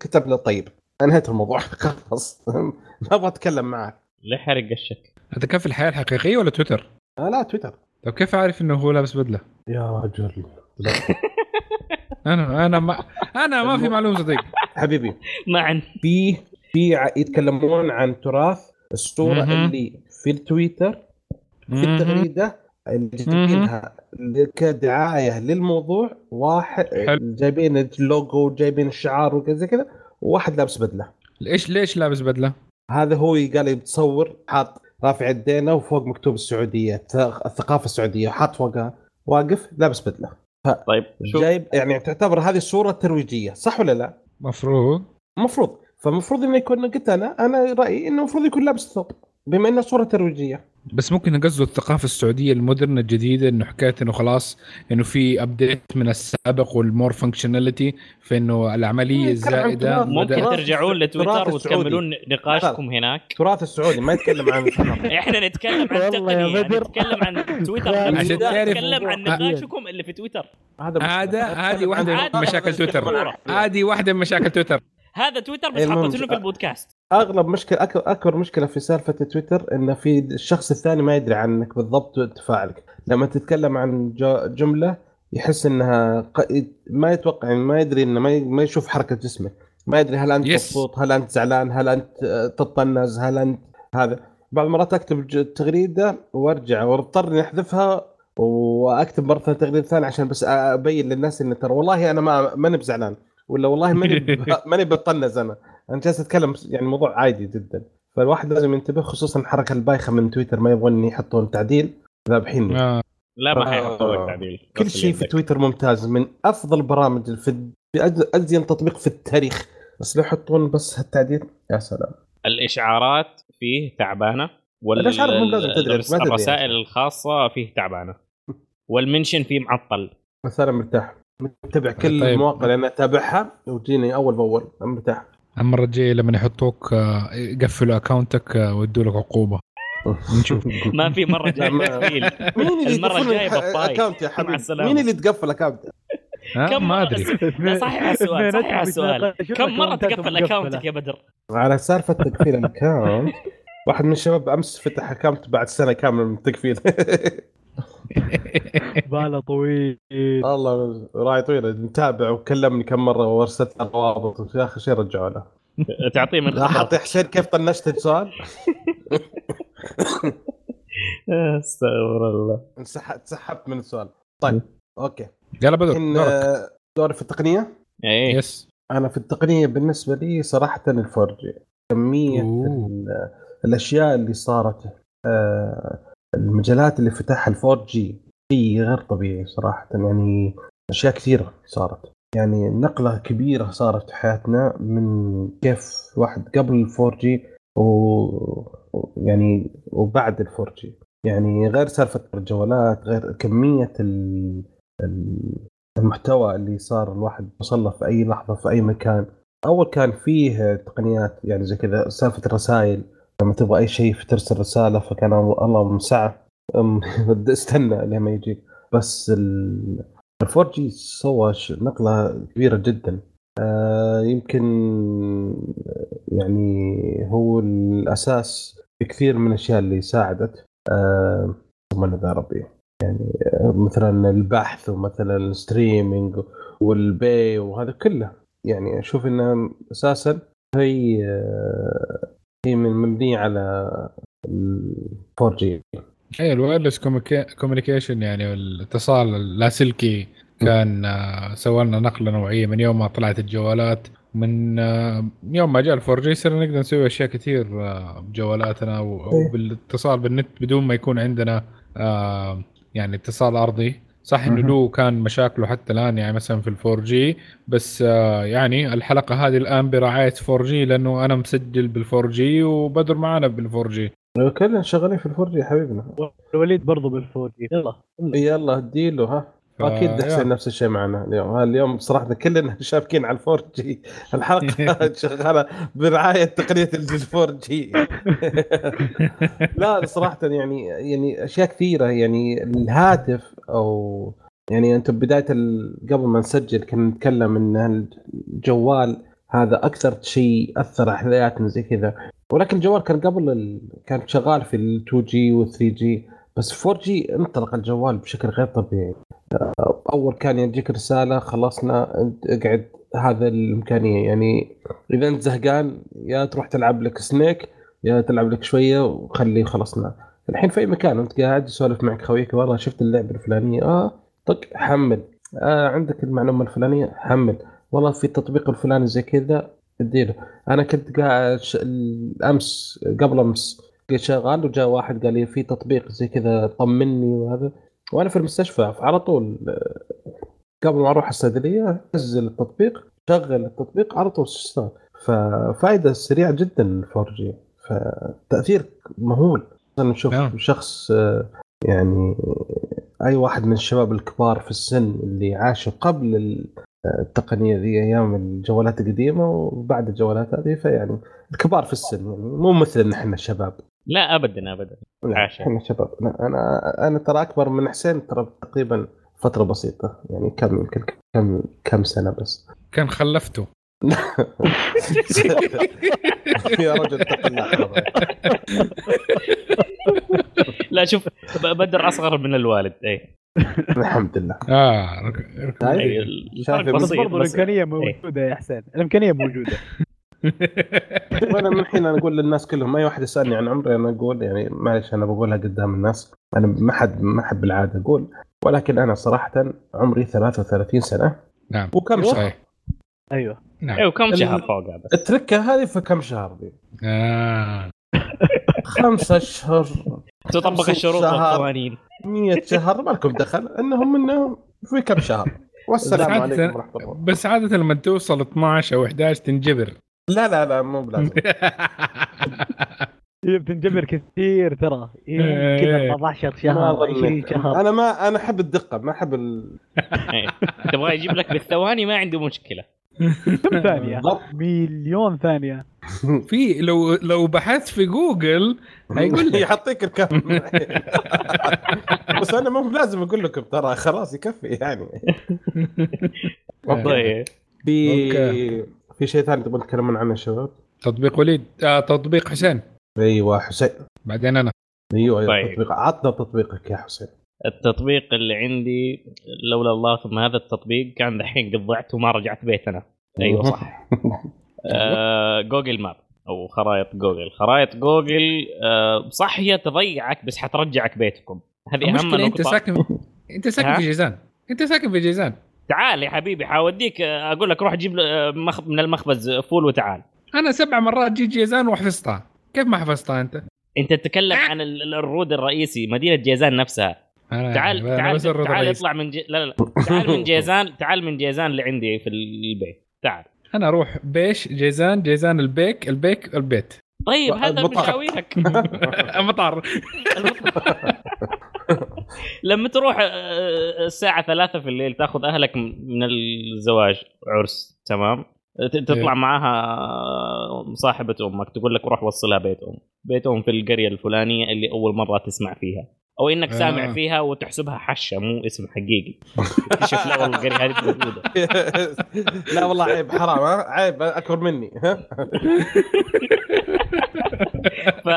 كتب له طيب. انهيت الموضوع خلاص ما أبغى اتكلم معك ليه حرق الشك؟ هذا كان في الحياة الحقيقية ولا تويتر؟ آه لا تويتر طيب كيف عارف إنه هو لابس بدلة؟ يا رجل. أنا أنا ما أنا ما في معلومة صديق حبيبي معا في في يتكلمون عن تراث الصورة. اللي في التويتر في التغريدة اللي جايبينها كدعاية للموضوع واحد حلو. جايبين اللوجو جايبين الشعار وكذا زي كذا وواحد لابس بدلة. ليش ليش لابس بدلة؟ هذا هو قال يتصور حاط رافع يدينا وفوق مكتوب السعودية الث- الثقافة السعودية حاط فوقها واقف لابس بدلة. طيب شوف جايب يعني تعتبر هذه الصورة ترويجية صح ولا لا؟ مفروض. المفروض فالمفروض إنه يكون قلت أنا أنا رأيي إنه المفروض يكون لابس ثوب بما إنه صورة ترويجية. بس ممكن قصده الثقافة السعودية ال modern الجديدة إنه حكاية إنه خلاص إنه في update من السابق وال more functionality فإنه العملية عن الزائدة. ممكن ترجعون لتويتر. وتكملون نقاشكم هناك التراث السعودي ما يتكلم عن إحنا نتكلم عن تقنية. نتكلم عن تويتر عشان نفسه. تعرف- نتكلم عن. نقاشكم اللي في تويتر هذا هذا هذه واحدة. من مشاكل تويتر. هذه واحدة من مشاكل تويتر هذا تويتر بس المهم. حاطينه في البودكاست أغلب مشكلة أك- أكبر مشكلة في سالفة تويتر إن في الشخص الثاني ما يدري عنك بالضبط تفاعلك لما تتكلم عن جملة يحس إنها ما يتوقع يعني ما يدري إنه ما يشوف حركة جسمه ما يدري هل أنت. مبسوط هل أنت زعلان هل أنت آه، تطنز هل أنت هذا بعض المرات أكتب تغريدة وأرجع واضطر إني أحذفها وأكتب مرة ثانية تغريدة ثانية عشان بس أبين للناس إن ترى والله أنا ما ماني بزعلان ولا والله ماني ماني بطنز أنا أنا جالس أتكلم يعني موضوع عادي جدا. فالواحد لازم ينتبه خصوصا الحركه البايخة من تويتر ما يبغون يحطون تعديل. ذابحين آه. لا ما آه. حيحطوا لك تعديل كل شيء في. تويتر ممتاز. من أفضل البرامج في ازين تطبيق في التاريخ. بس لو يحطون بس هالتعديل. يا سلام. الإشعارات فيه تعبانة. وال الرسائل. الخاصة فيه تعبانة. وال mention فيه معطل. بس أنا مرتاح. متابع كل طيب. المواقع اللي أنا أتابعها. وتجيني أول بأول. مرتاح. المرة الجاية لما يحطوك آه، يقفلوا اكونتك آه، ويدوا لك عقوبة. نشوف. ما في مرة جاي ما- تقفيل. مين اللي المرة يقفل الجاية bye bye. ال account يا مع حبيبي. مين اللي تقفل account آه، كم ما مرة أدري. صحيح السؤال صحيح السؤال كم مرة تقفل اكونتك يا بدر؟ على سالفة تقفيل ال account واحد من الشباب أمس فتح account بعد سنة كاملة من التقفيل. باله طويل. والله راعي طويل. متابع وكلمني كم مرة وارسلت له روابط يا أخي شيء رجعوا له. تعطيه من خبرك. حطي حسين كيف طنشت السؤال؟ استغفر الله. انسحبت سحبت من السؤال. طيب Okay. يلا بدر دورك. دوري في التقنية؟ إيه. Yes أنا في التقنية بالنسبة لي صراحة ال four G كمية الأشياء اللي صارت آه، المجالات اللي فتحها ال four G شيء غير طبيعي صراحة يعني أشياء كثيرة صارت. يعني نقلة كبيرة صارت في حياتنا من كيف واحد قبل ال four G و يعني وبعد ال four G يعني غير سالفة الجوالات غير كمية المحتوى اللي صار الواحد يوصل له في أي لحظة في أي مكان. أول كان فيه تقنيات يعني زي كذا سالفة الرسائل لما تبغى أي شيء ترسل رسالة فكان الله مساعة استنى لما يجي. بس ال 4 جي سوى نقلة كبيرة جدا. آه يمكن يعني هو الأساس في كثير من الأشياء اللي ساعدت. آه ذا ربي. يعني آه، مثلا البحث ومثلا ال streaming والبي وهذا كله. يعني أشوف إنه أساسا هي هي من مبنية على ال 4 G اي ال wireless communication يعني الاتصال اللاسلكي كان آه، سوى لنا نقلة نوعية. من يوم ما طلعت الجوالات من آه، يوم ما جاء ال four G صرنا نقدر نسوي أشياء كثير بجوالاتنا وبالاتصال بالنت بدون ما يكون عندنا يعني اتصال أرضي. صح إنه له كان مشاكله حتى الآن يعني مثلا في ال four G بس آه يعني الحلقة هذه الآن برعاية four G لأنه أنا مسجل بال four G وبدر معنا بال four G كلنا شغالين في ال four G حبيبنا. الوليد برضه بال four G يلا. يلا اديله ها. أكيد حسين نفس الشيء معنا. اليوم. اليوم صراحة كلنا شابكين على ال four G. الحلقة شغالة برعاية تقنية ال four G. لا صراحة يعني يعني أشياء كثيرة. يعني الهاتف أو يعني أنت بداية قبل ما نسجل كنا نتكلم إن الجوال هذا أكثر شيء أثر على حياتنا زي كذا. ولكن الجوال كان قبل ال... كان شغال في ال 2 G وال 3 G بس 4 جي انطلق الجوال بشكل غير طبيعي. أول كان يجيك رسالة خلصنا اقعد هذا الإمكانية. يعني إذا أنت زهقان يا تروح تلعب لك سنيك يا تلعب لك شوية وخليه خلصنا. الحين في أي مكان أنت قاعد يسولف معك خويك والله شفت اللعبة الفلانية؟ آه طق حمل. آه عندك المعلومة الفلانية؟ حمل. والله في التطبيق الفلاني زي كذا اديله. أنا كنت قاعد امس قبل أمس شغال وجاء واحد قال لي في تطبيق زي كذا طمني وهذا. وأنا في المستشفى على طول قبل ما أروح الصيدلية أنزل التطبيق شغل التطبيق على طول اشتغل ففائده سريعة جدا 4 جي فتأثير مهول. نشوف نعم. شخص يعني أي واحد من الشباب الكبار في السن اللي عاشوا قبل التقنية ذي أيام الجوالات القديمة وبعد الجوالات هذه فيعني الكبار في السن يعني مو مثلنا إحنا الشباب. لا ابدا ابدا. إحنا شباب. لا أنا أنا ترى أكبر من حسين ترى تقريبا فترة بسيطة يعني كم يمكن كم كم سنة بس. كان خلفته. يا رجل لا شوف بدر أصغر من الوالد اي الحمد لله. آه الفرق بسيط برضه الإمكانية موجودة يا حسين. الإمكانية موجودة. وأنا من الحين أنا أقول للناس كلهم أي واحد يسألني عن عمري أنا أقول يعني معلش أنا بقولها قدام الناس أنا ما حد ما احب بالعادة أقول ولكن أنا صراحة عمري 33 سنة. نعم. وكم شهر؟ أيوه. نعم. أيوه كم شهر فوق بس التركة هذه في كم شهر دي؟ آه. خمسة أشهر. تطبق الشروط والقوانين. 100 شهر ما لكم دخل إنهم انهم في كم شهر؟ والسلام عليكم ورحمة الله. بس عادة لما توصل 12 أو 11 تنجبر. لا لا لا مو بلازم. هي بتنجبر كثير ترى. كذا 14 شهر 20 شهر. أنا ما أنا أحب الدقة ما أحب ال إيه. تبغى يجيب لك بالثواني ما عنده مشكلة. كم ثانية؟ مليون ثانية. في لو لو بحثت في جوجل هيقول لك يعطيك الكم. بس أنا مو لازم أقول لكم ترى خلاص يكفي يعني. طيب. في شيء ثاني تبغى تتكلمون عنه يا شباب؟ تطبيق وليد. آه تطبيق حسين. أيوه حسين. بعدين أنا. أيوه أيوه طيب. تطبيق. عطنا تطبيقك يا حسين. التطبيق اللي عندي لولا الله ثم هذا التطبيق كان دحين قد ضعت وما رجعت بيتنا. أيوه صح. آه Google Map أو خرائط جوجل. خرائط جوجل آه صح هي تضيعك بس حترجعك بيتكم. هذه أهم نقطه أنت ساكن أنت ساكن في جيزان. أنت ساكن في جيزان. تعال يا حبيبي حاوديك أقول لك روح جيب آه، من المخبز فول وتعال. أنا سبع مرات جيت جيزان وحفظتها. كيف ما حفظتها أنت؟ أنت تتكلم عن ال road الرئيسي مدينة جيزان نفسها. أنا تعال أنا تعال تعال الرئيس. اطلع من جي... لا لا لا. تعال من جيزان تعال من جيزان اللي عندي في البيت. تعال. أنا أروح بيش جيزان جيزان البيك البيك البيت. طيب هذا المطار. مشاويرك مطار لما تروح آه، الساعة ثلاثة في الليل تاخذ أهلك من الزواج عرس تمام؟ تطلع إيه. معاها صاحبة أمك تقول لك روح وصلها بيت أم بيت أم في القرية الفلانية اللي أول مرة تسمع فيها. أو إنك سامع آه. فيها وتحسبها حشة مو اسم حقيقي. تكتشف لا والله القرية هذه موجودة. لا والله عيب حرام عيب أكبر مني ها؟ ف...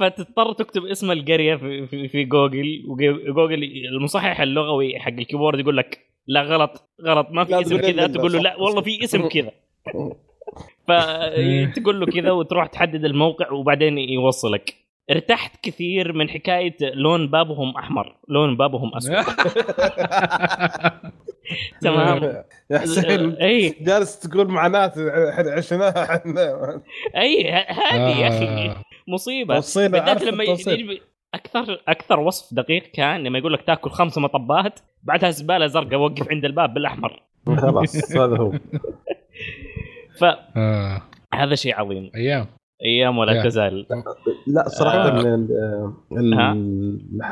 فتضطر تكتب اسم القرية في, في, في جوجل وجوجل المصحح اللغوي حق الكيبورد يقول لك لا غلط غلط ما في اسم كذا تقول له. لا والله في اسم كذا. فتقول له كذا وتروح تحدد الموقع وبعدين يوصلك. ارتحت كثير من حكاية لون بابهم أحمر لون بابهم أسود. تمام. يا حسين أي. جالس تقول معاناه عشناها. إحنا اي هذه يا أخي. مصيبة توصيل بالذات لما. يجي أكثر أكثر وصف دقيق كان لما يقول لك تأكل خمس مطبات بعدها زبالة زرقاء وقف عند الباب بالأحمر خلاص هذا هو آه. فهذا شيء عظيم أيام أيام ولا. تزال لا صراحة آه.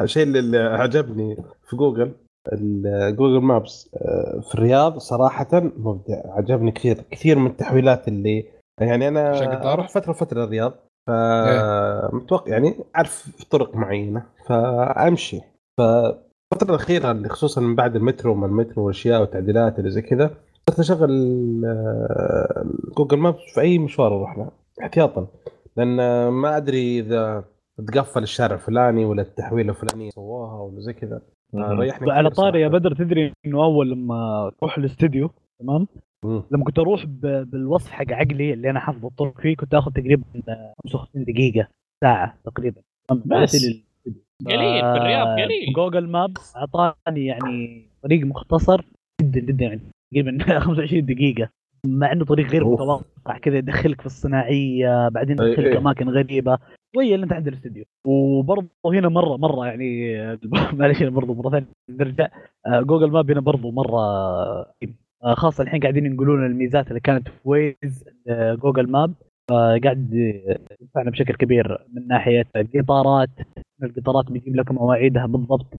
الشيء اللي عجبني في Google Google Maps آه، في الرياض صراحة مبدع عجبني كثير كثير من التحويلات اللي يعني أنا؟ أروح فترة فتره الرياض فمتوقع يعني أعرف طرق معينة فأمشي. فالفترة الأخيرة اللي خصوصا من بعد المترو وما المترو والاشياء والتعديلات اللي زي كذا صرت أشغل آه، Google Maps في أي مشوار أروح له احتياطا. لأن ما أدري إذا تقفل الشارع الفلاني ولا التحويله الفلانيه سووها ولا زي كذا. ريحني على طاري يا. بدر تدري إنه أول لما تروح الاستديو تمام؟ مم. لما كنت أروح ب- بالوصف حق عقلي اللي أنا حافظ الطرق فيه كنت آخذ تقريبا 55 دقيقة ساعة تقريبا بس. قليل في الرياض آه، قليل Google Maps أعطاني يعني طريق مختصر جدا جدا يعني تقريبا 25 دقيقة مع إنه طريق غير. متوقع كذا يدخلك في الصناعية بعدين أي- يدخلك أي. أماكن غريبة شوية اللي أنت عند الاستديو وبرضه هنا مرة مرة يعني معلش برضه مرة ثانية نرجع آه، Google Map هنا برضه مرة خاصة الحين قاعدين ينقلون الميزات اللي كانت في Waze آه، Google Map فقاعد ينفعنا بشكل كبير من ناحية القطارات القطارات بيجيب لك مواعيدها بالضبط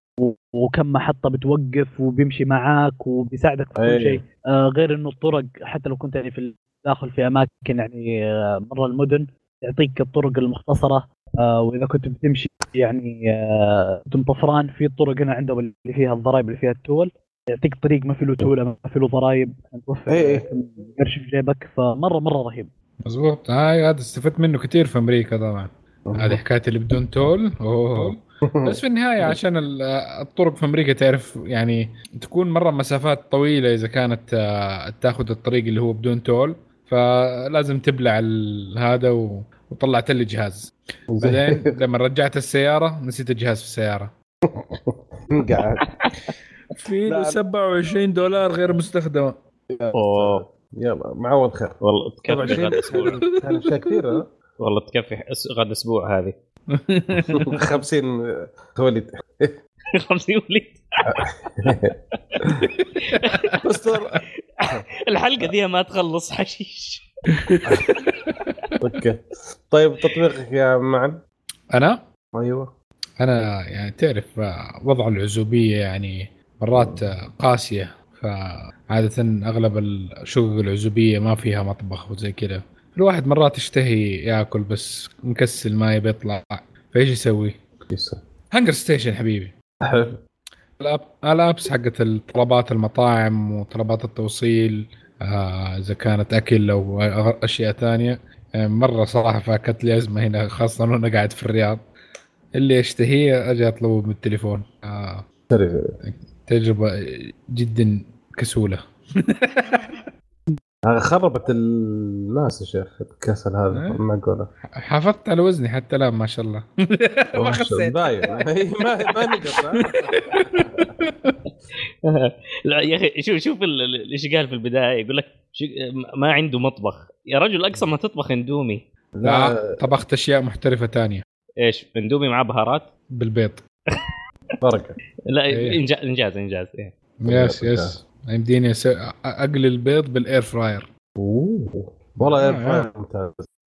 وكم محطة بتوقف وبيمشي معاك وبيساعدك في كل أي. شيء. آه، غير إنه الطرق حتى لو كنت يعني في داخل في أماكن يعني آه، برا المدن يعطيك الطرق المختصرة. آه، وإذا كنت بتمشي يعني آه، كنت مطفران في الطرق هنا عندهم اللي فيها الضرائب اللي فيها التول. يعطيك طريق ما في له تولة ما في له ضرائب توفر إيه إيه. قرش في جيبك فمرة مرة رهيب. مزبوط هاي هذا استفدت منه كثير في أمريكا طبعا. هذه حكاية اللي بدون تول. أوه. بس في النهاية عشان ال- الطرق في أمريكا تعرف يعني تكون مرة مسافات طويلة إذا كانت آه، تأخذ الطريق اللي هو بدون تول. فلازم تبلع ال- هذا و... وطلعت لي جهاز. بعدين لما رجعت السيارة نسيت الجهاز في السيارة. قاعد. في لا، له لا. 27 دولار غير مستخدمة. أوه. يلا معوض خير. والله تكفي غد 27 أسبوع. أشياء كثير ها؟ والله تكفي أس- غد أسبوع هذه. 50 تولد 50 وليد بس الحلقة دي ما تخلص حشيش. أوكي. طيب تطبيقك يا معن؟ أنا؟ أيوه. أنا يعني تعرف آه، وضع العزوبية يعني مرات آه، قاسية فعادة أغلب الشقق العزوبية ما فيها مطبخ وزي كذا. الواحد مرات يشتهي ياكل بس مكسل ما يبي يطلع. فإيش يسوي؟ HungerStation حبيبي. حلو. ال apps حقت الطلبات المطاعم وطلبات التوصيل آه، إذا كانت أكل أو أشياء ثانية مرة صراحة فاكت لي أزمة هنا خاصة وأنا قاعد في الرياض. اللي اشتهيه أجي أطلبه بالتليفون. آه، سريع. تجربة جدا كسولة. هذا خربت الناس يا شيخ الكسل هذا إيه. ما أقوله. حافظت على وزني حتى الآن ما شاء الله. ما خسيت. باين ما ما نقص؟ لا يا أخي شوف شوف إيش قال في البداية يقول لك ما عنده مطبخ. يا رجل أقصى ما تطبخ اندومي. لا طبخت أشياء محترفة تانية. إيش اندومي مع بهارات؟ بالبيض. فرق لا إيه. إنجاز إنجاز إنجاز إيه. Yes yes. يمديني أس- اقلي البيض بال air fryer. أوه. والله air آه. fryer ممتاز.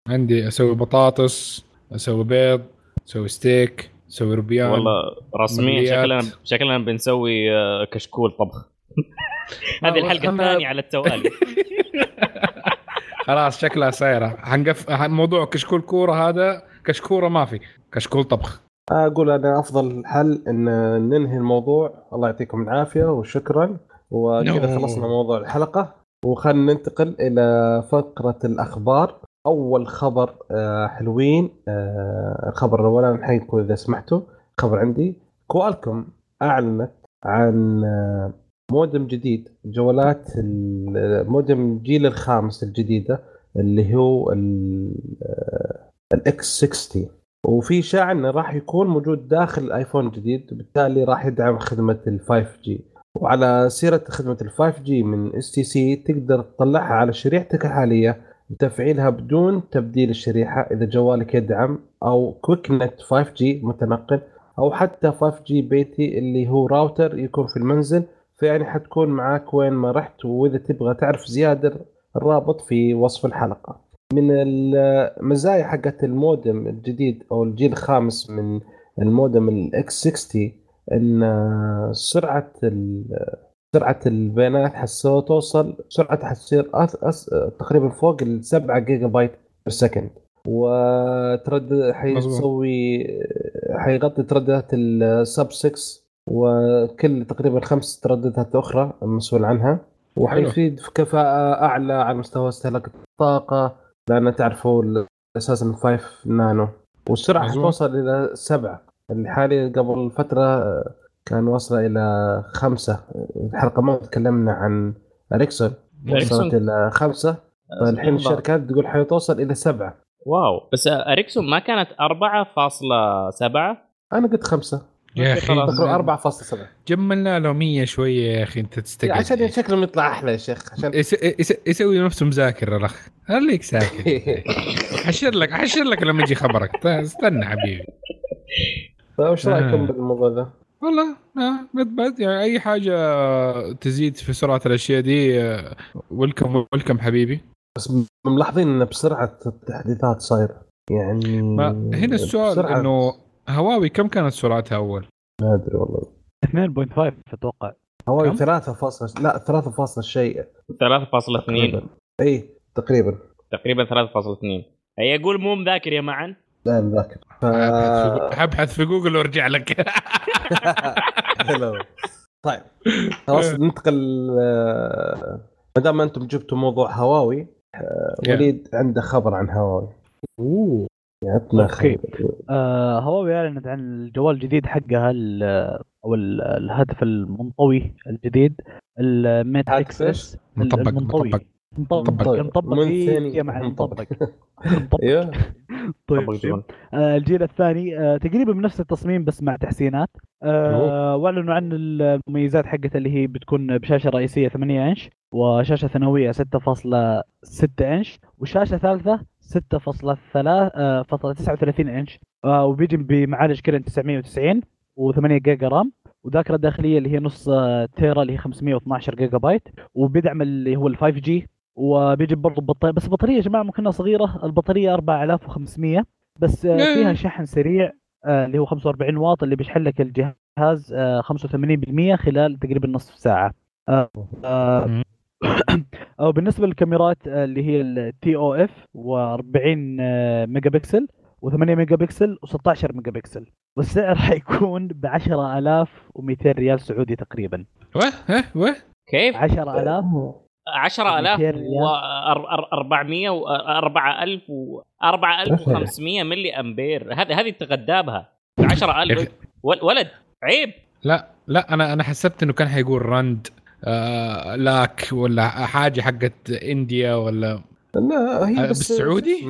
عندي أسوي بطاطس أسوي بيض أسوي ستيك أسوي ربيان والله رسميا. شكلنا شكلنا بنسوي آه، كشكول طبخ. هذه الحلقة الثانية على التوالي. خلاص شكلها صايره حنقف موضوع كشكول كورة هذا كشكورة ما في. كشكول طبخ. أقول أنا أفضل حل إن ننهي الموضوع. الله يعطيكم العافية وشكرا. وكذا. خلصنا موضوع الحلقة. وخلنا ننتقل إلى فقرة الأخبار. أول خبر آه، حلوين آه، الخبر الاولاني حيكون إذا سمحتوا خبر عندي. كوالكم أعلنت عن آه، مودم جديد جوالات ال- مودم الجيل الخامس الجديدة اللي هو ال X 60 وفي اشاعه إنه راح يكون موجود داخل الآيفون الجديد وبالتالي راح يدعم خدمة ال 5 G وعلى سيرة خدمة ال 5 G من STC تقدر تطلعها على شريحتك الحالية وتفعيلها بدون تبديل الشريحة إذا جوالك يدعم أو Quicknet 5 G متنقل أو حتى 5 G بيتي اللي هو راوتر يكون في المنزل. فيعني حتكون معاك وين ما رحت وإذا تبغى تعرف زيادة الرابط في وصف الحلقة. من المزايا حقت المودم الجديد أو الجيل الخامس من المودم ال X 60 إن سرعة سرعة البيانات حسوا توصل سرعتها حتصير أس تقريبا فوق ال 7 gigabyte per second وترد حيسوي حيغطي ترددات ال sub 6 وكل تقريبا خمس ترددات أخرى مسؤول عنها. وحيفيد في كفاءة أعلى على مستوى استهلاك الطاقة. لأن تعرفوا أساسا 5 نانو والسرعة مظبوط. حتوصل إلى سبعة. اللي حاليا قبل فترة كان واصلة إلى خمسة. الحلقة ما تكلمنا عن أريكسون. وصلت أريكسون. إلى خمسة. فالحين الشركات تقول حيتوصل إلى سبعة. واو. بس آه، إريكسون ما كانت 4.7 أنا قلت خمسة. يا أخي. تقريبا 4.7 جملنا له 100 شوية يا أخي أنت تستقل. عشان شكلهم يطلع أحلى يا شيخ عشان يس- يس- يسوي نفسه مذاكر الأخ. خليك ساكت. حشر لك حشر لك لما يجي خبرك. طيب، استنى حبيبي. فايش رايكم آه. بالموضوع ذا؟ والله آه بد بد يعني أي حاجة تزيد في سرعة الأشياء دي آه، ويلكم ويلكم حبيبي. بس ملاحظين إن بسرعة التحديثات صايرة. يعني ما هنا السؤال إنه هواوي كم كانت سرعتها أول؟ ما أدري والله. 2.5 أتوقع. هواوي كم؟ 3 فاصلة لا 3 فاصلة شيء. 3.2 تقريبا. اي تقريبا. تقريبا 3.2 هي يقول مو مذاكر يا معن؟ لا مذاكر. ف... أبحث في جوجل وأرجع لك. طيب. خلاص ننتقل آه، ما دام أنتم جبتوا موضوع هواوي آه،. وليد عنده خبر عن هواوي. أوه. عطنا. خبر آه هواوي اعلنت عن الجوال الجديد حقها ال- أو ال- الهاتف المنطوي الجديد ال Mate X؟ S مطبق المنطوي مطبق مطبق مطبق. مع مطبق. مطبق. طيب. آه، الجيل الثاني آه، تقريبا بنفس التصميم بس مع تحسينات آه، وأعلنوا عن المميزات حقتها اللي هي بتكون بشاشة رئيسية 8 إنش وشاشة ثانوية 6.6 إنش وشاشة ثالثة 6.39 إنش. آه، وبيجي بمعالج Kirin 990 و8 جيجا RAM. وذاكرة داخلية اللي هي نص آه، تيرا اللي هي 512 جيجا بايت. وبيدعم اللي هو ال 5 G وبيجي برضه بطاريه بس البطاريه يا جماعة ممكنها صغيرة. البطارية 4500 بس آه، فيها شحن سريع آه، اللي هو 45 واط اللي بيشحن لك الجهاز آه، 85% خلال تقريبا نصف ساعة. آه، آه، أو بالنسبة للكاميرات آه، اللي هي ال TOF و40 ميجا بكسل و8 ميجا بكسل و16 ميجا بكسل والسعر حيكون ب 10200 ريال سعودي تقريبا. وه ها وه كيف؟ 10000 10000 200 ريال. و 400 و 4000 و 4500 ملي أمبير. هذه هذه تغدى بها يا 10000 أخي. ول- ولد عيب. لا لا أنا أنا حسبت إنه كان حيقول رند. آه لاك ولا حاجة حقت إنديا ولا لا هي آه، بس بالسعودي؟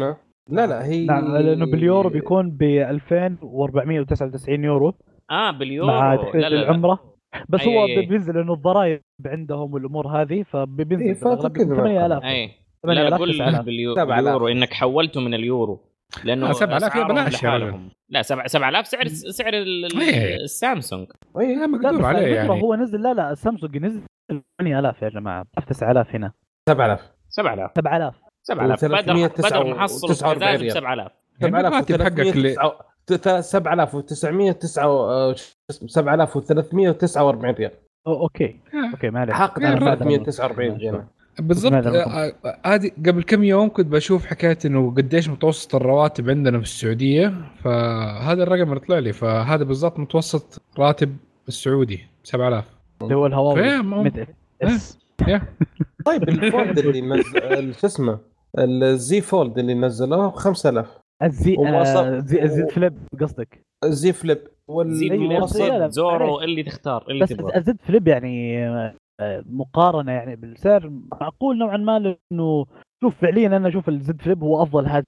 لا لا هي نعم لأنه باليورو بيكون ب 2499 يورو. آه باليورو. مع لا لا لا. العمرة. بس أي- هو أي-. بينزل لأنه الضرائب عندهم والأمور هذه فبينزل إيه، بالأغلب فكذا بيكون 8000 أي. 8000 لا قول 9000 باليورو, إنك حولته من اليورو. لأنه آه، 7000 يا أسعارهم بلاش يا لحالهم. لا 7000 سعر سعر إيه. السامسونج. اي لا لا مقدور عليه يعني. هو نزل لا لا السامسونج نزل 8000 يا جماعة 9000 هنا. 7000 7000 7000 7000 بدل وثلاثمية بدل محصل 49 ازاز ب ريال. 7000 يعني الراتب حقك اللي 7349 ريال. أو أوكي. أوكي ما عليك حق يعني 349 ريال. بالضبط. آه، آه، هذه قبل كم يوم كنت بشوف حكاية إنه قديش متوسط الرواتب عندنا في السعودية فهذا الرقم اللي طلع لي فهذا بالضبط متوسط راتب السعودي 7000 اللي هو الهواوي. اس طيب ال Fold اللي نزل شو اسمه ال Z Fold اللي نزلوه 5000 ال Z ال Z Flip قصدك؟ ال Z Flip زي أيوة، والمواصف لا، لا، زورو. اللي تختار اللي بس تبغى الزد Flip يعني آه، مقارنة يعني بالسعر معقول نوعا ما لأنه شوف فعليا أنا أشوف ال Z Flip هو أفضل هاتف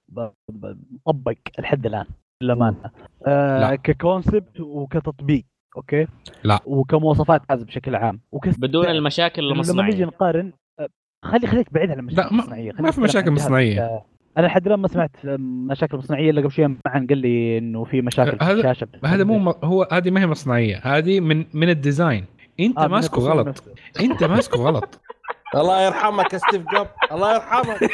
مطبق لحد الآن للأمانة. آه. ك concept وكتطبيق. okay؟ لا. وكمواصفات جهاز بشكل عام. وكس بدون المشاكل لما نيجي المصنعية. نقارن آه، خلي خليك بعيد عن المشاكل لا، ما- المصنعية. ما خلينا في مشاكل. آه، أنا لحد الآن ما سمعت آه، مشاكل مصنعية إلا قبل شوي معن قال لي إنه في مشاكل في هذا- الشاشة. هذا مو هو هذه ما هي مصنعية. هذه من من ال design. أنت آه، ماسكه غلط. نفسه. أنت ماسكه غلط. الله يرحمك يا ستيف جوب. الله يرحمك.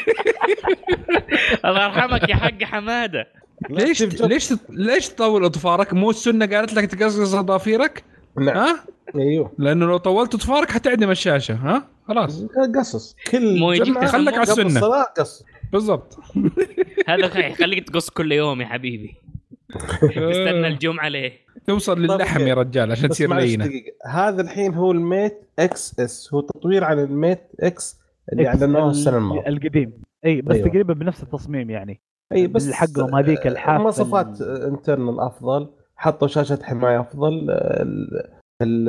الله يرحمك يا حق حمادة. لا، ليش. ليش ليش تطول اظفارك مو السنة قالت لك تقصقص اظافيرك نعم ها؟ أيوه. لأنه لو طولت اظفارك حتعدم الشاشة ها؟ خلاص. قصص. كل مو يجيك تخلك على قبل السنة. الصلاة قص بالضبط. هذا خ- يخليك تقص كل يوم يا حبيبي. تستنى الجمعة ليه؟ توصل للحم طيب، يا رجال عشان تصير لينه هذا الحين هو ال Mate X S هو تطوير عن ال Mate X اللي أعلنوه ال- السنة الماضية. القديم. أي بس أيوة. تقريبا بنفس التصميم يعني. أي بس حقهم هذيك الحافة مواصفات ال- internal أفضل. حطوا شاشة حماية أفضل. ال- ال-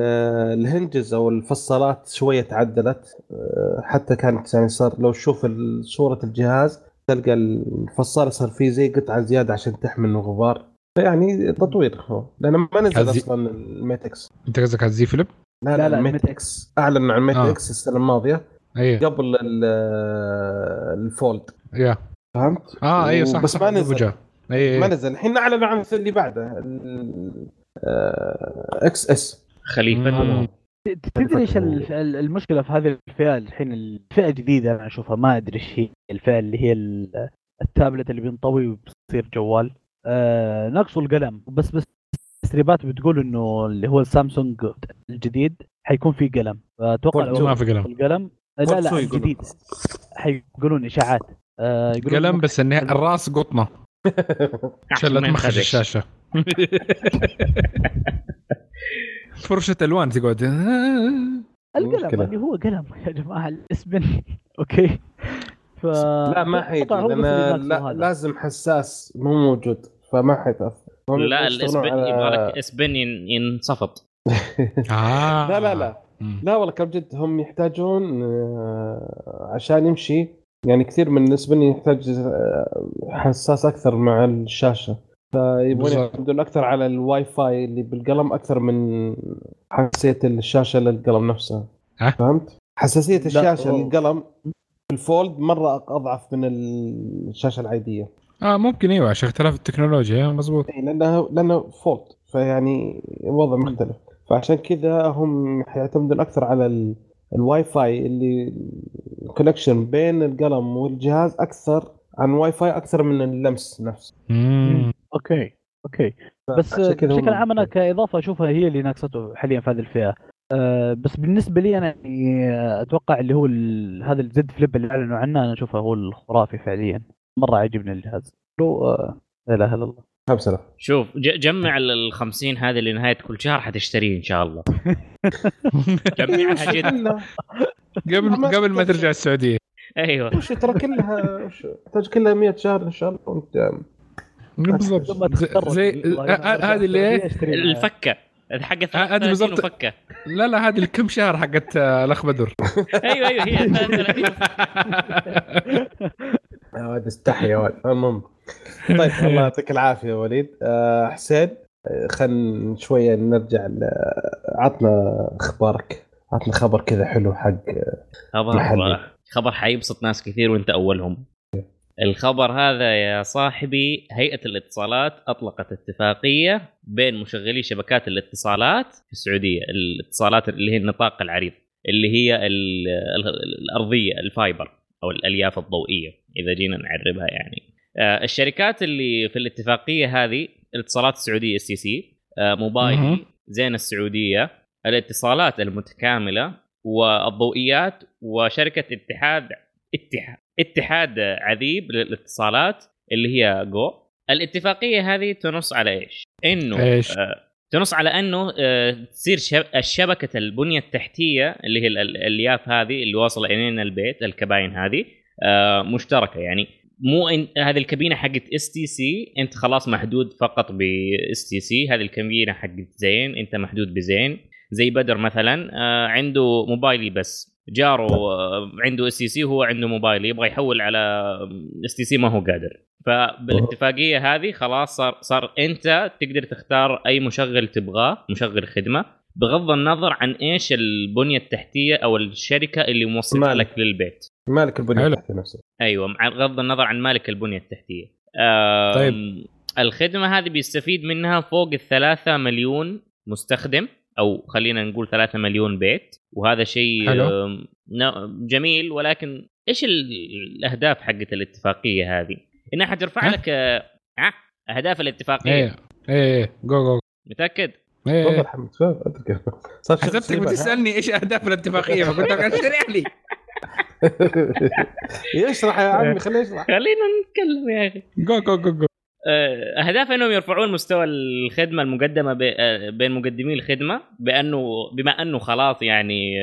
ال hinges أو الفصالات شوية تعدلت. أه، حتى كانت يعني صار لو تشوف صورة الجهاز تلقى الفصال صار فيه زي قطعة زيادة عشان تحمل الغبار. فيعني تطوير هو لأنه ما نزل هذه- أصلا ال Mate X أنت قصدك على ال Z Flip؟ لا لا، لا, لا، ال Mate ال Mate X أعلن عن ال Mate آه. X السنة الماضية. أيوه قبل ال- ال Fold. يا. فهمت؟ آه أيوه صح بس صح ما نزل. أي ما نزل. الحين اعلن عن اللي بعده ال- آه، X S. خليفة. تدري إيش ال- ال- المشكلة في هذه الفئة؟ الحين الفئه الجديده أنا أشوفها ما أدري إيش هي الفئة اللي هي ال- التابلت اللي بينطوي وبيصير جوال. آه ناقصه القلم. بس بس تسريبات بتقول إنه اللي هو السامسونج الجديد حيكون فيه قلم. لو ما في قلم. القلم. لا لا؟ الجديد حيقولون إشاعات. آه قلم بس النها- الراس قطنة عشان مخرج ينخدش. الشاشة فرشة ألوان تقعد القلم. اللي هو قلم يا جماعة الاسبن أوكي ف لا ما حيجي اللي لأن لا. لازم حساس مو موجود فما حيتأثر هم لا الاسبن على- يبغى لك اسبن ين- ينصفط آه. لا لا لا. لا والله كم جد هم يحتاجون آه، عشان يمشي يعني كثير من النسبة يحتاج آه، حساس أكثر مع الشاشة فيبغون. يعتمدون أكثر على الواي فاي اللي بالقلم أكثر من حساسية الشاشة للقلم نفسها ها؟ فهمت؟ حساسية الشاشة أوه. للقلم في ال fold مرة أضعف من الشاشة العادية آه ممكن أيوه عشان اختلاف التكنولوجيا مزبوط إيه، لأنه لأنه fold فيعني الوضع مختلف فعشان كذا هم حيعتمدون أكثر على الواي فاي اللي ال connection بين القلم والجهاز أكثر عن واي فاي أكثر من اللمس نفسه. okay okay. بس بشكل عام أنا كإضافة أشوفها هي اللي ناقصته حاليا في هذه الفئة. أه بس بالنسبة لي أنا يعني أتوقع اللي هو هذا الزد flip اللي أعلنوا عنه أنا أشوفه هو الخرافي فعليا. مرة عجبني الجهاز. لو آه، لا إله إلا الله. 5000 شوف ج- جمع ال 50 هذه لنهاية كل شهر حتشتريه إن شاء الله. جمعها جد. قبل قبل ما ترجع السعودية. أيوه. وش ترى كلها وش تحتاج كلها 100 شهر إن شاء الله وأنت بالضبط. زي, هذه اللي إيه؟ الفكة. حقت هذه 33 بالضبط. لا لا هذه الكم شهر حقت آه، الأخ بدر. أيوه أيوه هي 33 يا ولد استحي يا ولد. المهم. طيب الله يعطيك العافية وليد. آه، حسين آه، خل شوية نرجع ل- عطنا أخبارك عطنا خبر كذا حلو حق خبر محلي. خبر حيبسط ناس كثير وانت أولهم. الخبر هذا يا صاحبي هيئة الاتصالات أطلقت اتفاقية بين مشغلي شبكات الاتصالات في السعودية الاتصالات اللي هي النطاق العريض اللي هي الأرضية الفايبر أو الألياف الضوئية إذا جينا نعربها يعني. آه، الشركات اللي في الاتفاقية هذه الاتصالات السعودية اس تي سي موبايل زين السعودية الاتصالات المتكاملة والضوئيات وشركة اتحاد اتحاد اتحاد عذيب للاتصالات اللي هي جو الاتفاقية هذه تنص على إيش؟ إنه إيش؟ آه تنص على إنه آه تصير الشبكة البنية التحتية اللي هي الألياف هذه اللي واصلة إلينا البيت الكباين هذه آه مشتركة يعني مو إن هذه الكابينة حقت اس تي سي أنت خلاص محدود فقط باس تي سي هذه الكابينة حقت زين أنت محدود بزين. زي بدر مثلا آه عنده موبايلي بس. جاره آه عنده اس تي سي وهو عنده موبايل يبغى يحول على اس تي سي ما هو قادر. فبالاتفاقيه هذه خلاص صار صار أنت تقدر تختار أي مشغل تبغاه مشغل خدمة. بغض النظر عن إيش البنية التحتية أو الشركة اللي موصله لك للبيت. مالك البنية التحتية نفسها. أيوه مع بغض النظر عن مالك البنية التحتية. طيب. الخدمة هذه بيستفيد منها فوق الثلاثة مليون مستخدم أو خلينا نقول 3 مليون بيت. وهذا شيء جميل. ولكن إيش الأهداف حقت الاتفاقية هذه؟ إنها حترفع لك آه أهداف الاتفاقية. إيه إيه جو جو متأكد؟ إيه. تفضل حمد حسبتك بتسألني إيش اهداف الاتفاقية فقلت لك اشرح لي. يشرح يا عمي خليه يشرح. خلينا نتكلم يا أخي. جو جو جو جو. اهداف إنهم يرفعون مستوى الخدمة المقدمة بين مقدمي الخدمة بأنه بما أنه خلاص يعني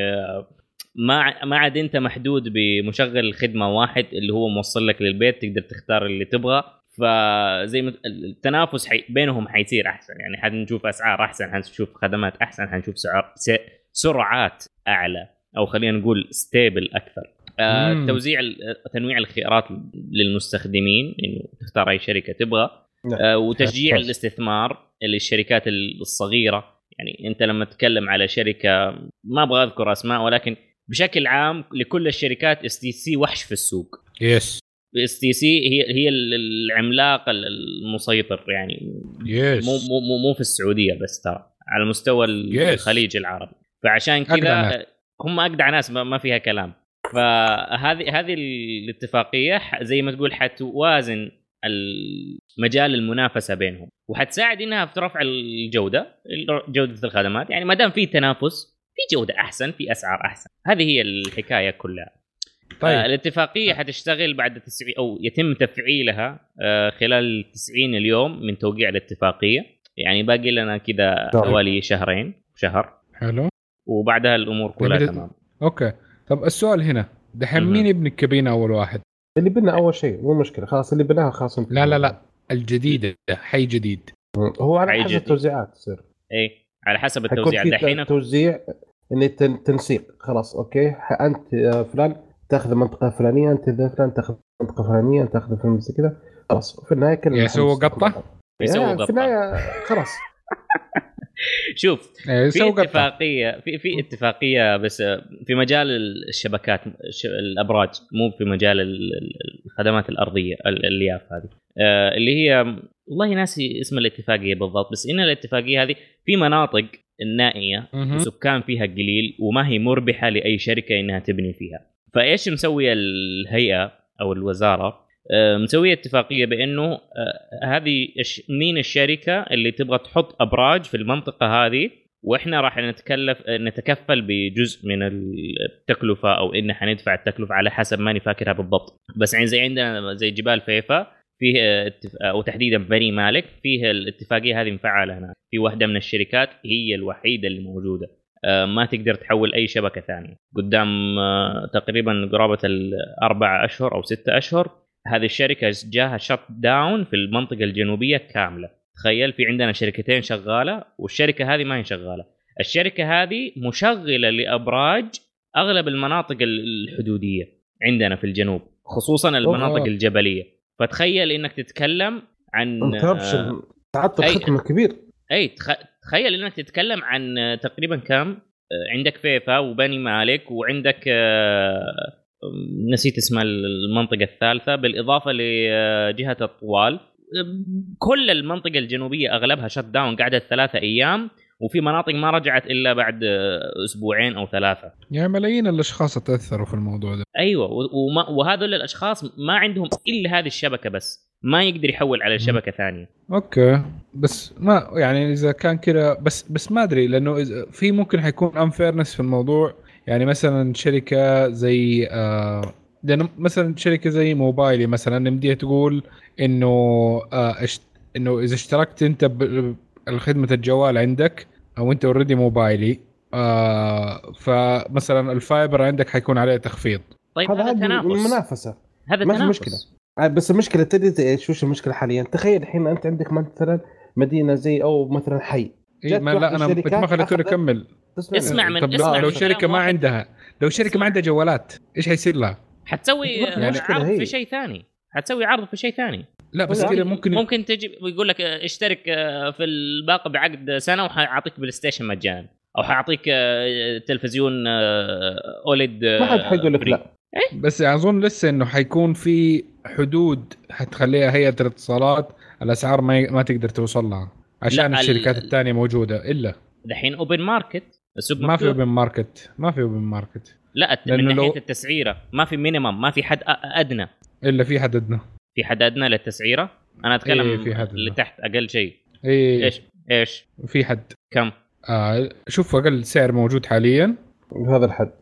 ما ما عاد أنت محدود بمشغل خدمة واحد اللي هو موصل لك للبيت تقدر تختار اللي تبغى. فزي ما التنافس حي... بينهم حيصير أحسن. يعني حنشوف أسعار أحسن حنشوف خدمات أحسن حنشوف سعر سرعات أعلى أو خلينا نقول stable أكثر. آه توزيع تنويع الخيارات للمستخدمين إنه تختار أي شركة تبغى. آه وتشجيع الاستثمار للشركات الصغيرة. يعني أنت لما تتكلم على شركة ما أبغى أذكر أسماء ولكن بشكل عام لكل الشركات اس تي سي وحش في السوق. yes إس تي سي هي هي العملاق المسيطر يعني. yes مو مو مو في السعودية بس ترى على مستوى الخليج العربي. فعشان كذا هم اجدع ناس ما فيها كلام. فهذه هذه الاتفاقية زي ما تقول حتوازن مجال المنافسة بينهم. وحتساعد إنها في رفع الجودة جودة الخدمات. يعني ما دام في تنافس في جودة أحسن في أسعار أحسن. هذه هي الحكاية كلها. طيب. آه. الاتفاقيه حتشتغل بعد تسعي أو يتم تفعيلها آه خلال 90 اليوم من توقيع الاتفاقية. يعني باقي لنا كذا حوالي شهرين شهر. حلو. وبعدها الأمور كلها تمام. okay. طب السؤال هنا دحين مين يبني الكابينه أول واحد؟ اللي بنى أول شيء مو مشكلة خلاص اللي بناها خلاص لا لا لا. الجديدة حي جديد. هو على حسب التوزيعات تصير اي على حسب التوزيع. دحين توزيع ان تنسيق. خلاص okay. أنت فلان تاخذ المنطقة الفلانيه أنت فلان تاخذ المنطقة الفلانيه انت تاخذ فلان زي كذا خلاص. في النهاية كل يسووا قطة؟ يسووا قطه في النهاية خلاص. شوف في اتفاقية في في اتفاقية بس في مجال الشبكات الأبراج مو في مجال الخدمات الأرضية الألياف هذه. اللي هي والله ناسي اسم الاتفاقية بالضبط بس إن الاتفاقية هذه في مناطق النائيه وسكان فيها قليل وما هي مربحة لأي شركة إنها تبني فيها. فإيش مسوية الهيئة أو الوزارة؟ مسوية اتفاقية بأنه هذه مين الشركة اللي تبغى تحط أبراج في المنطقة هذه؟ وإحنا راح نتكلف نتكفل بجزء من التكلفة أو إن حندفع التكلفة على حسب ماني فاكرها بالضبط. بس يعني زي عندنا زي جبال فيفا فيه أو تحديدا بني مالك فيه الاتفاقية هذه مفعلة هناك في واحدة من الشركات هي الوحيدة اللي موجودة. ما تقدر تحول أي شبكة ثانية. قدام تقريبا قرابة الأربع أشهر أو ستة أشهر هذه الشركة جاها شت داون في المنطقة الجنوبية كاملة. تخيل في عندنا شركتين شغالة والشركة هذه ما هي شغالة. الشركة هذه مشغلة لأبراج أغلب المناطق الحدودية عندنا في الجنوب خصوصا المناطق أوه. الجبلية. فتخيل إنك تتكلم عن تعطل خدمة كبير. أي تخيل إنك تتكلم عن تقريبا كم؟ عندك فيفا وبني مالك وعندك نسيت اسم المنطقة الثالثة بالإضافة لجهه الطوال. كل المنطقة الجنوبية أغلبها شت داون قعدت ثلاثة أيام وفي مناطق ما رجعت إلا بعد أسبوعين أو ثلاثة. يعني ملايين الأشخاص تأثروا في الموضوع ده. أيوه وما وهذول الأشخاص ما عندهم إلا هذه الشبكة بس. ما يقدر يحول على شبكة ثانية. okay. بس ما يعني إذا كان كذا بس بس ما أدري لأنه في ممكن حيكون unfairness في الموضوع. يعني مثلا شركة زي آه لأنه مثلا شركة زي موبايلي مثلا يمديها تقول إنه آه إنه إذا اشتركت أنت بخدمه الجوال عندك أو أنت already موبايلي آه فمثلا ال fiber عندك حيكون عليه تخفيض. طيب هذا تنافس. المنافسه هذا تنافس. مشكلة. بس المشكلة تدري إيش؟ وش المشكلة حاليا؟ تخيل الحين أنت عندك مثلا مدينة زي أو مثلا حي. إيه ما لا أنا ما خليتوني اكمل اسمع من طب اسمع لو شركة ما عندها لو شركة ما عندها جوالات إيش حيصير لها؟ حتسوي يعني عرض في شيء ثاني. حتسوي عرض في شيء ثاني. لا بس كذا ممكن ممكن تجي ويقول لك اشترك آه، في الباقة بعقد سنة وحاعطيك بلاي ستيشن مجانا. أو حاعطيك آه، تلفزيون أوليد ما حد حيقول لك لا. إيه؟ بس أظن لسه إنه حيكون في حدود حتخليها هيئه الاتصالات الأسعار ما ما تقدر توصل لها عشان الشركات ال... الثانية موجودة إلا. دحين open market السوق ما في open market ما في open market لا من ناحيه لو... التسعيرة ما في minimum ما في حد أدنى. إلا في حد أدنى. في حد أدنى للتسعيرة؟ أنا أتكلم إيه في حد اللي تحت أقل شيء. إيه. إيش؟ إيش؟ في حد. كم؟ آه شوف أقل سعر موجود حاليا. هذا الحد.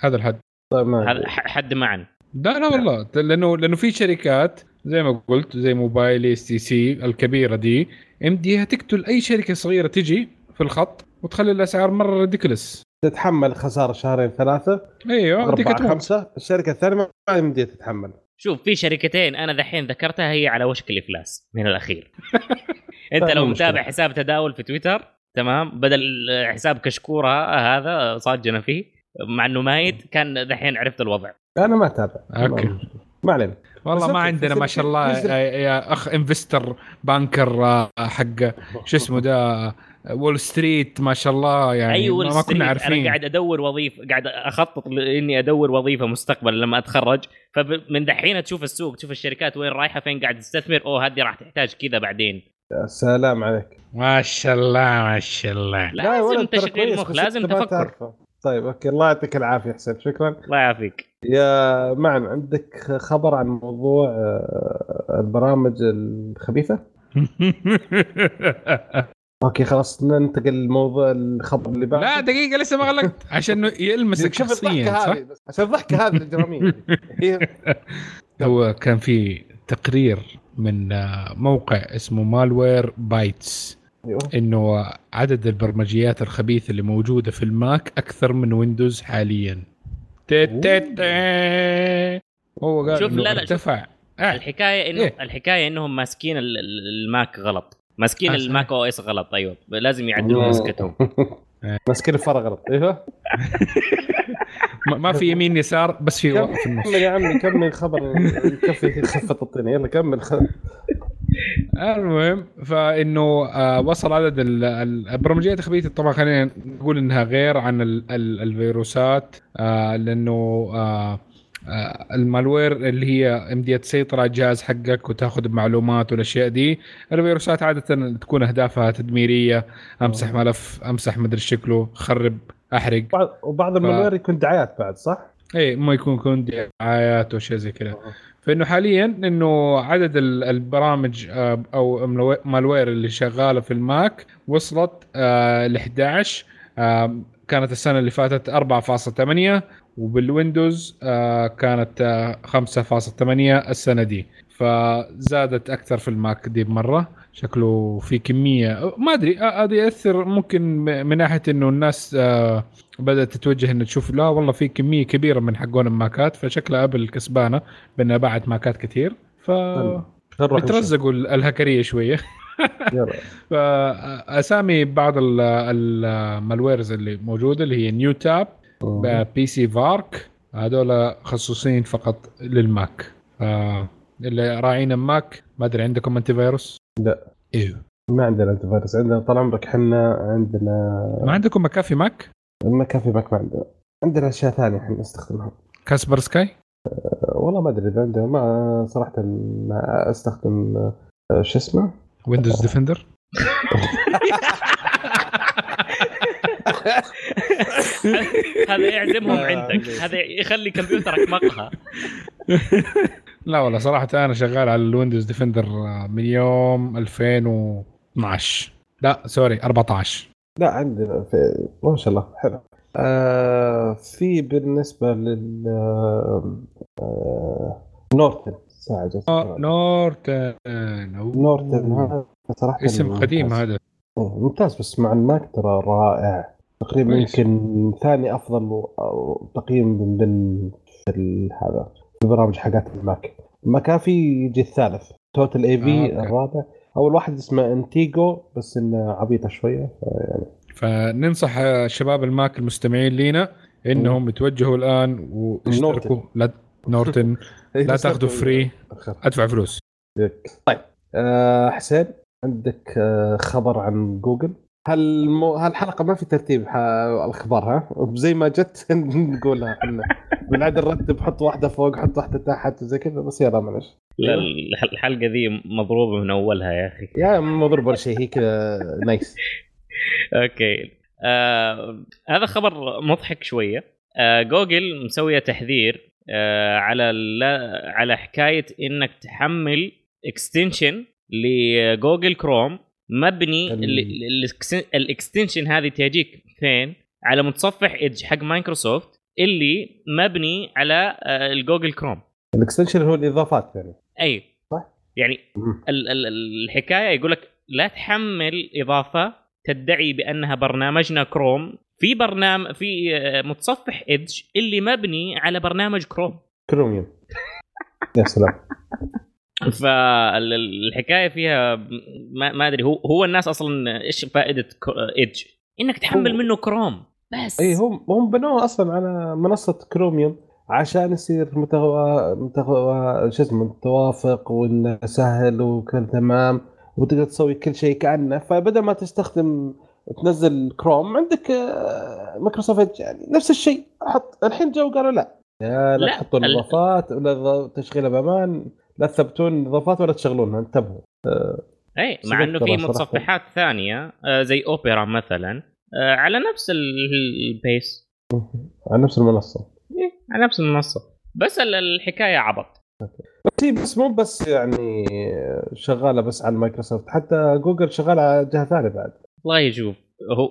هذا الحد. طيب هذا حد معا. لا لا والله. لأنه لأنه في شركات زي ما قلت زي موبايل اس تي سي الكبيرة دي يمدي تقتل أي شركة صغيرة تجي في الخط وتخلي الأسعار مرة ridiculous تتحمل خسارة شهرين ثلاثة أيوه أربعة خمسة. الشركة الثانية ما يمديها تتحمل. شوف في شركتين أنا دحين ذكرتها هي على وشك الإفلاس من الأخير. أنت طيب، لو متابع حساب تداول في تويتر تمام بدل حساب كشكورة هذا صاجنا فيه مع إنه مايت كان دحين عرفت الوضع. أنا ما أتابع. okay. ما علينا. والله ما عندنا ما شاء الله يا أخ investor banker آه، حق شو اسمه ده وول ستريت ما شاء الله يعني أيوة ما كنا عارفين أنا قاعد أدور وظيفه قاعد أخطط إني أدور وظيفة مستقبلا لما أتخرج. فمن دحين تشوف السوق تشوف الشركات وين رايحة فين قاعد تستثمر أوه هذه راح تحتاج كذا بعدين. يا سلام عليك. ما شاء الله ما شاء الله. لازم تشغيل مخ لازم تفكر. طيب okay الله يعطيك العافية حسين شكرا الله يعافيك يا معن عندك خبر عن موضوع آه، البرامج الخبيثة؟ okay خلاص ننتقل لموضوع الخبر اللي بعده لا دقيقة لسه ما غلقت عشان يلمسك شخصيا صح؟ عشان الضحكة هذه الإجرامية هو كان في تقرير من آه، موقع اسمه Malwarebytes. إنه عدد البرمجيات الخبيثه اللي موجودة في ال Mac أكثر من Windows حاليا. هو قال شوف لا لا ارتفع. آه. الحكاية إنه إيه؟ الحكاية إنهم ماسكين ال Mac غلط. ماسكين ال Mac OS غلط أيوه. لازم يعدلوا مسكتهم ماسكين الفارة غلط أيوه. ما في يمين يسار بس في في النص. كمل يا عمي كمل خبر يكفي خفة الطين؟ يلا كمل المهم فإنه آه وصل عدد البرمجيات الخبيثه طبعا خلينا نقول إنها غير عن الفيروسات آه لأنه آه ال malware اللي هي امديه تسيطر على الجهاز حقك وتأخذ معلومات والأشياء دي. الفيروسات عادة تكون أهدافها تدميرية أمسح ملف أمسح مدري شكله خرب أحرق. وبعض ال malware ف... يكون دعايات بعد صح؟ اي ما يكون يكون دعايات وشيء زي كذا. فإنه حاليا إنه عدد البرامج آه، أو malware اللي شغالة في ال Mac وصلت آه، ل 11 كانت السنة اللي فاتت 4.8 وبال Windows آه، كانت 5.8 السنة دي. فزادت أكثر في ال Mac دي بمرة. شكله في كمية. ما أدري هذا يأثر ممكن من ناحية إنه الناس بدأت تتوجه إنه تشوف لا والله في كمية كبيرة من حقون ال Mac ات فشكلها أبل كسبانة بأنها باعت Mac ات كثير. ف بترزقوا الهكريه شوية. فاسامي بعض ال malwares اللي موجودة اللي هي NewTab PCVARK هذول خصوصين فقط لل Mac. اللي راعين Mac ما أدري عندكم antivirus؟ لا. إيوه. ما عندنا antivirus. عندنا طال عمرك إحنا عندنا ما عندكم McAfee Mac؟ McAfee Mac ما عندنا. عندنا أشياء ثانية إحنا نستخدمها. Kaspersky؟ والله ما أدري إذا عنده ما صراحة ما أستخدم آه، شو اسمه؟ Windows Defender هذا يعزمهم عندك. هذا يخلي كمبيوترك مقهى. لا والله صراحة أنا شغال على ال Windows Defender من يوم 2012 لا sorry 14 لا عندنا في ما شاء الله حلو. آه في بالنسبة لل آه Norton ساعه آه،. Norton. Norton هذا صراحة اسم. قديم هذا. إيه، ممتاز بس مع ال Mac ترى رائع. تقريبا. يمكن ثاني أفضل أو تقييم ال- هذا. البرامج حقات ال Mac. ال Mac في يجي الثالث. Total A آه، V okay. الرابع. أول واحد اسمه Intego بس إنه عبيطة شوية يعني فننصح شباب ال Mac المستمعين لينا إنهم يتوجهوا الآن ويشتركوا لا Norton لا تاخذوا free أدفع فلوس. طيب. آه حسين عندك آه خبر عن جوجل؟ هالمو... هالحلقة ما في ترتيب ح... الأخبار ها؟ زي ما جت نقولها إحنا. بالعاده نرتب حط واحدة فوق حط واحدة تحت زي كذا بس يلا معلش. لا الح- الحلقة ذي مضروبة من أولها يا أخي. يا مضروب ولا شيء هي كذا nice okay. آه هذا خبر مضحك شوية. آه جوجل مسوية تحذير آه على لا على حكاية إنك تحمل extension ل Google Chrome مبني ال extension هذه تجيك فين؟ على متصفح Edge حق مايكروسوفت اللي مبني على آه، ال Google Chrome. ال extension هو الإضافات يعني. أي. صح. يعني. ال- ال- الحكاية يقول لك لا تحمل إضافة تدعي بأنها برنامجنا كروم. في برنامج في آه، متصفح Edge اللي مبني على برنامج Chrome. Chromium. يا سلام. فالحكاية فيها ما, ما أدري هو هو الناس أصلا إيش فائدة Edge؟ إنك تحمل هو- منه كروم. بس. اي هم هم بنوه أصلا على منصة كروميوم عشان يصير متوا... متوا... شو اسمه متوافق وإنه سهل وكل تمام وتقدر تسوي كل شيء كأنه. فبدل ما تستخدم تنزل كروم عندك آه، مايكروسوفت يعني نفس الشيء. حط الحين جو قالوا لا. لا, لا، تحطون إضافات ولا تشغيلها بامان لا تثبتون إضافات ولا تشغلونها انتبهوا. اي مع إنه في. متصفحات ثانية آه، زي أوبرا مثلا آه، على نفس ال- ال base. على نفس المنصة. إيه، على نفس المنصة. بس ال- الحكاية عبط. بس هي بس مو بس يعني شغالة بس على مايكروسوفت حتى جوجل شغالة على جهة ثانية بعد. والله يشوف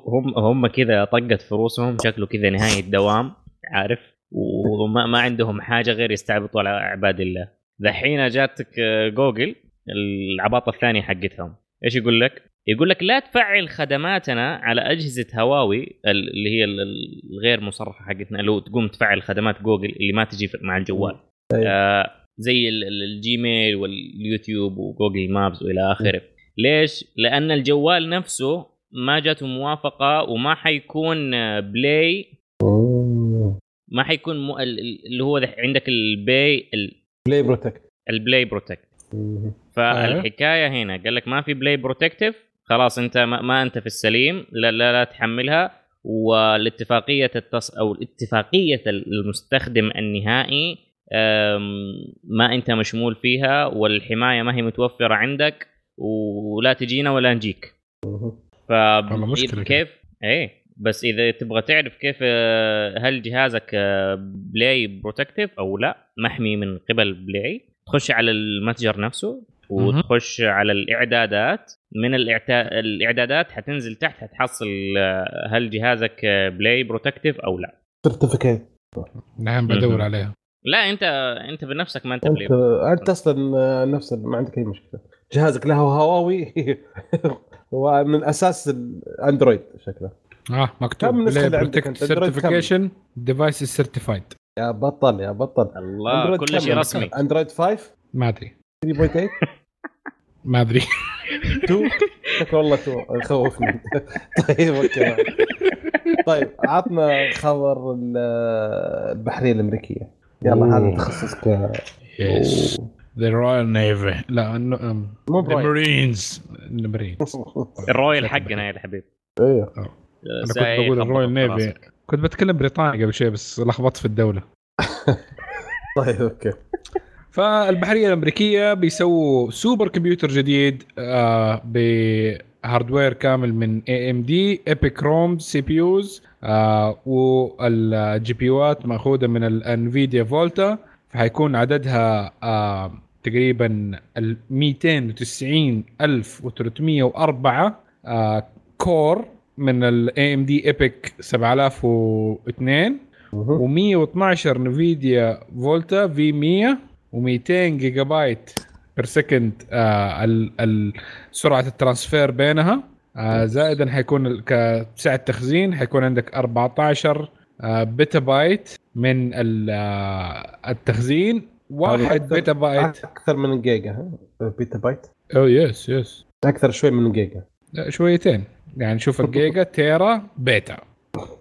هم هم كذا طقت فيوزهم شكله كذا نهاية دوام عارف؟ وما ما عندهم حاجة غير يستعبطوا على عباد الله دحين جاتك آه، جوجل العباطة الثانية حقتهم إيش يقول لك؟ يقول لك لا تفعل خدماتنا على أجهزة هواوي ال- اللي هي ال- ال- الغير مصرحة حقتنا اللي هو تقوم تفعل خدمات جوجل اللي ما تجي مع الجوال أيوة. آه زي ال- ال- ال Gmail واليوتيوب و Google Maps وإلى آخره ليش؟ لأن الجوال نفسه ما جاته موافقة وما حيكون آه، Play. ما حيكون مو ال- ال- اللي هو ده- عندك ال Play ال- Play Protect ال Play Protect فالحكاية هنا قال لك ما في Play Protected خلاص انت ما, ما انت في السليم لا لا, لا تحملها والاتفاقية التص أو اتفاقية المستخدم النهائي ما انت مشمول فيها والحماية ما هي متوفرة عندك ولا تجينا ولا نجيك. ف والله مشكلة كيف؟ إيه. بس إذا تبغى تعرف كيف آه، هل جهازك آه، Play Protected أو لا محمي من قبل Play تخش على المتجر نفسه وتخش على الإعدادات. من الإعتا... الإعدادات حتنزل تحت حتحصل آه، هل جهازك آه، Play Protected أو لا. certificate نعم بدور. عليها. لا أنت أنت بنفسك ما أنت أنت بلاي أنت أصلا نفس ما عندك أي مشكلة. جهازك له هواوي. ومن أساس الاندرويد شكله. آه مكتوب. كم اللي عندك؟ كم؟ سيرتيفيكيشن ديفايس سيرتيفايد يا بطل يا بطل. الله أندرويد كل شيء؟ رسمي. أندرويد 5 ما أدري. 3.8 ما أدري. 2 شكله والله 2 خوفني. طيب أوكي. طيب عطنا خبر ال- البحرية الأمريكية. يلا هذا. تخصصك. yes the Royal Navy لا مو the Marines المارينز ال Royal حقنا يا حبيبي. أيوه أنا كنت بقول ال Royal Navy. كنت بتكلم بريطاني قبل شوي بس لخبطت في الدولة. طيب أوكي. فالبحرية الأمريكية بيسووا super computer جديد آه ب hardware كامل من اي ام دي ايبك روم سي بي يوز وال GPU ات مأخوذة من ال Nvidia Volta فحيكون عددها آه تقريبا ال 290304 آه core. من ال AMD EPYC 7002 و112 Nvidia Volta V100 و200 gigabyte per second سرعة ال transfer بينها. آه زائدا حيكون كسعه تخزين حيكون عندك 14 آه petabyte من آه، التخزين. واحد petabyte أكثر من giga petabyte oh yes yes أكثر شوي من جيجا. شويتين. يعني شوف ال giga tera peta.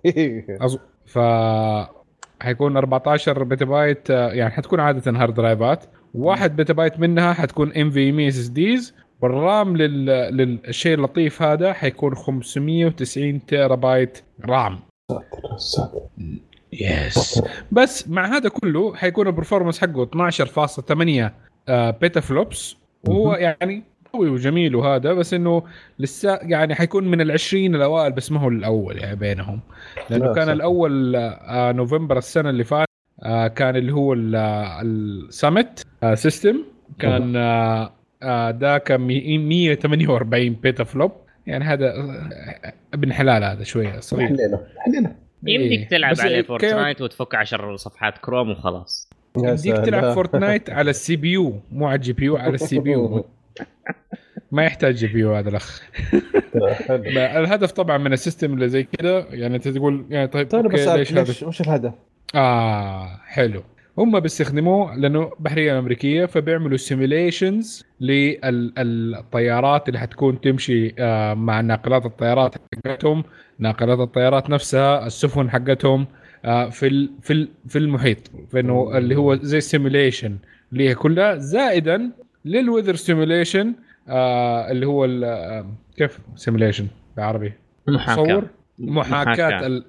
أظ... ف حيكون 14 petabyte يعني حتكون عادة hard drive ات. واحد petabyte منها حتكون إم في إم إس إس ديز. وال RAM لل... للشيء اللطيف هذا حيكون 590 terabyte RAM. yes بس مع هذا كله حيكون ال performance حقه 12.8 آه، petaflops. وهو يعني قوي وجميل وهذا بس إنه لسه يعني حيكون من العشرين الأوائل بس ما هو الأول يعني بينهم. لأنه كان. الأول آه نوفمبر السنة اللي فاتت آه كان اللي هو السمت آه system كان آه آه ده كان 148 petaflop. يعني هذا آه، ابن حلال هذا شوية صغير. حلينا حلينا يمديك تلعب عليه Fortnite وتفك 10 صفحات كروم وخلاص. يمديك تلعب فورتنايت على ال CPU مو على ال GPU على ال CPU. ما يحتاج GPU هذا الأخ. الهدف طبعا من ال system اللي زي كذا يعني أنت تقول يعني طيب, طيب بس ليش, ليش وش الهدف؟ آه حلو. هم بيستخدموه لأنه بحرية أمريكية فبيعملوا simulations للطيارات اللي حتكون تمشي آه، مع ناقلات الطيارات حقتهم ناقلات الطيارات نفسها السفن حقتهم آه، في في في المحيط. فإنه اللي هو زي simulation اللي هي كلها. زائدا لل weather simulation آه اللي هو آه، كيف simulation بالعربي؟ محاكاة. محاكاة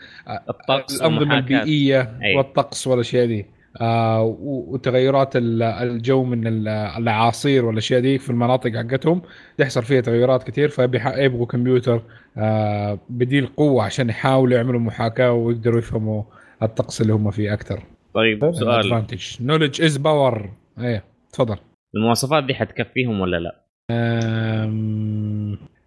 الطقس الأنظمة البيئية أي. والطقس والأشياء دي. آه وتغيرات الجو من الاعاصير والأشياء دي في المناطق حقتهم. تحصل فيها تغيرات كثير فيبغوا كمبيوتر آه بدي القوة عشان يحاولوا يعملوا محاكاة ويقدروا يفهموا الطقس اللي هم فيه أكثر طيب سؤال. knowledge is power إيه تفضل. المواصفات دي حتكفيهم ولا لا؟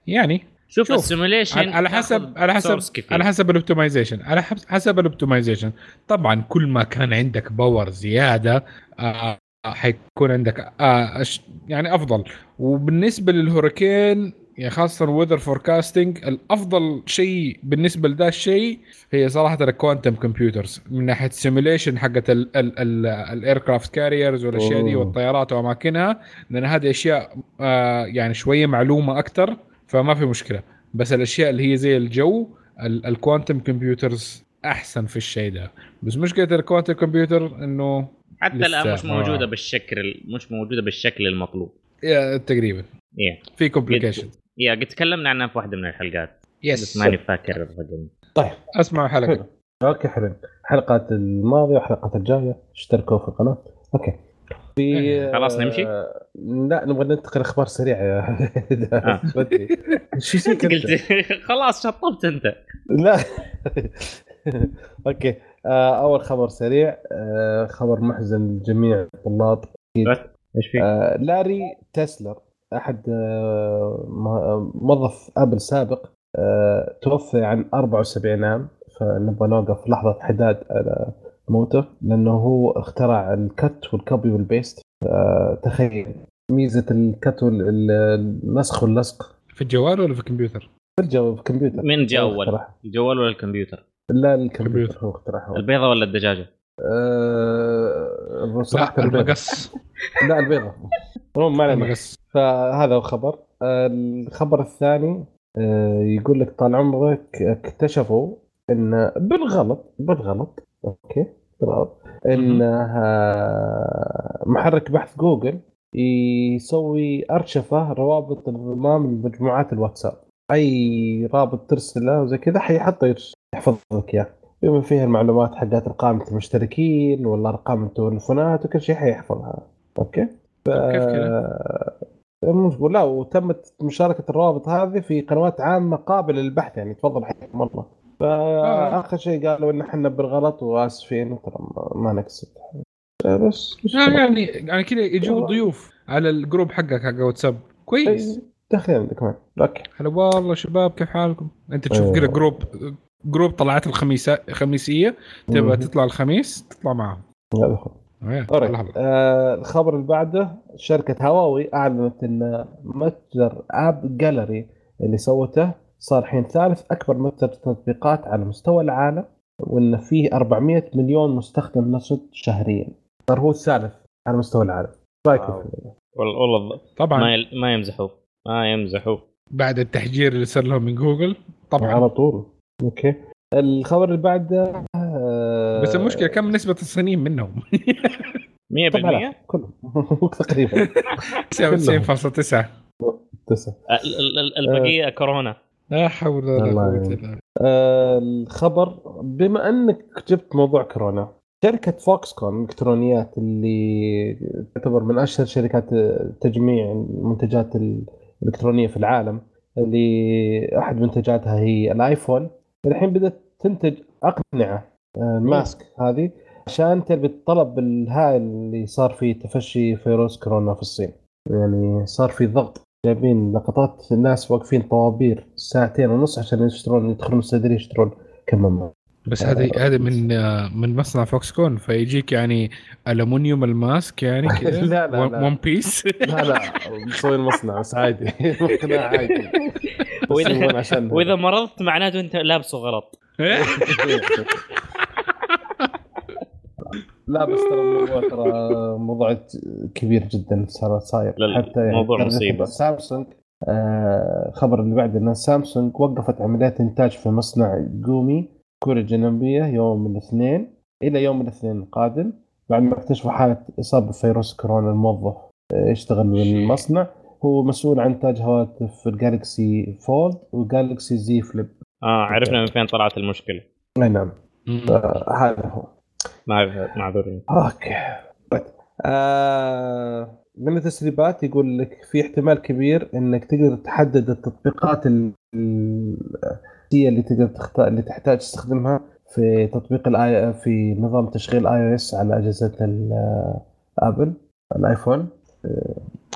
يعني شوف, شوف ال simulation على حسب على حسب على حسب ال optimization على حسب ال optimization طبعا كل ما كان عندك power زيادة آه حيكون عندك آه يعني أفضل. وبالنسبة لل hurricane يعني خاصة weather forecasting الأفضل شيء بالنسبة لذا الشيء هي صراحة ال quantum computers من ناحية simulation حقت ال aircraft carriers والأشياء دي والطيارات وأماكنها لأن هذه أشياء آه يعني شوية معلومة أكثر فما في مشكلة. بس الأشياء اللي هي زي الجو ال quantum computers أحسن في الشيء ده. بس مشكلة ال quantum computer إنه حتى الآن مش موجودة آه. بالشكل مش موجودة بالشكل المطلوب. تقريبا. yeah. في complication yeah قد تكلمنا عنها في واحدة من الحلقات. yes بس ماني فاكر الرقم. طيب. اسمعوا حلقة. أوكي حلو. الحلقات الماضيه والحلقات الجاية. اشتركوا في القناة. أوكي. في إيه، خلاص نمشي؟ لا نبغى ننتقل أخبار سريعة يا آه. شو يصير قلت خلاص شطبت أنت. لا. أوكي. آه، أول خبر سريع. آه، خبر محزن لجميع الطلاب. إيش في؟ لاري تسلر. أحد آه، موظف آبل سابق آه، توفي عن 74 عام فنبغى نوقف لحظة حداد على موته لأنه هو اخترع ال cut وال copy وال paste آه، تخيل ميزة ال cut والنسخ واللصق في الجوال ولا في الكمبيوتر؟ في الجوال في الكمبيوتر من جوال؟ الجوال ولا الكمبيوتر؟ لا الكمبيوتر هو اخترعها البيضة ولا الدجاجة؟ أه... صراحة المقص. لا البيضة. ما علينا فهذا هو خبر الخبر الثاني آه، يقول لك طال عمرك اكتشفوا إن بالغلط بالغلط أوكي بالغلط إن محرك بحث جوجل يسوي أرشفة روابط الانضمام لمجموعات الواتساب. أي رابط ترسله وزي كذا حيحطه يحفظ لك إياه. بما فيها المعلومات حقت أرقام المشتركين ولا أرقام التلفونات وكل شيء حيحفظها. أوكي؟ ف... كيف كذا؟ لا وتمت مشاركة الروابط هذه في قنوات عامة قابلة للبحث يعني تفضل حياكم الله. فاخر شيء قالوا إن إحنا بالغلط وآسفين ترى ما نقصد. بس آه يعني يعني كذا يجوا ضيوف على ال group حقك حق واتساب. كويس. داخلين عندك أوكي. هلا والله شباب كيف حالكم؟ أنت تشوف كذا group group طلعت الخميس خميسيه تبغى تطلع الخميس تطلع معهم هذا آه الخبر اللي بعده شركة هواوي أعلنت إن متجر اب جاليري اللي سوته صار الحين ثالث أكبر متجر تطبيقات على مستوى العالم وإن فيه 400 مليون مستخدم نشط شهريا. صار هو الثالث على مستوى العالم. رايكم والله طبعا. ما ما يمزحوا ما يمزحوا بعد التحجير اللي صار لهم من جوجل طبعا. على طول. أوكي. الخبر اللي بعده آه، بس المشكلة كم نسبة الصينيين منهم؟ 100% كلهم. تقريبا. 99.9 البقية كورونا. لا حول ولا قوة إلا آه، الخبر بما أنك جبت موضوع كورونا شركة فوكس كون الإلكترونيات اللي تعتبر من أشهر شركات تجميع المنتجات الإلكترونية في العالم اللي أحد منتجاتها هي الآيفون. الحين بدأت تنتج ال mask آه، هذه عشان تلبي الطلب الهائل اللي صار فيه تفشي فيروس كورونا في الصين. يعني صار في ضغط. جايبين لقطات الناس واقفين طوابير ساعتين ونص عشان يشترون يدخلون الصيدليه يشترون كمامات بس هذه آه، هذه من آه، من مصنع فوكس كون فيجيك يعني ألومنيوم ال mask يعني كذا لا لا ون بيس لا لا مسوي المصنع بس عادي. مقنع عادي. وإذا وإذا مرضت معناته أنت لابسه غلط. لا بس ترى الموضوع ترى موضوع كبير جدا صار صاير. حتى يعني موضوع مصيبة. سامسونج آه خبر اللي بعده إن سامسونج وقفت عمليات إنتاج في مصنع جومي. كوريا الجنوبية يوم الاثنين إلى يوم الاثنين القادم بعد ما اكتشفوا حالة إصابة بفيروس كورونا الموظف آه، يشتغل بالمصنع هو مسؤول عن إنتاج هواتف الجالكسي فولد وجالكسي Z Flip آه عرفنا من فين طلعت المشكلة. أي نعم. هذا هو. معذورين. أوكي. طيب. آه من التسريبات يقول لك في احتمال كبير إنك تقدر تحدد التطبيقات اللي تقدر تختار اللي تحتاج تستخدمها في تطبيق ال i في نظام تشغيل iOS على أجهزة آبل الآيفون.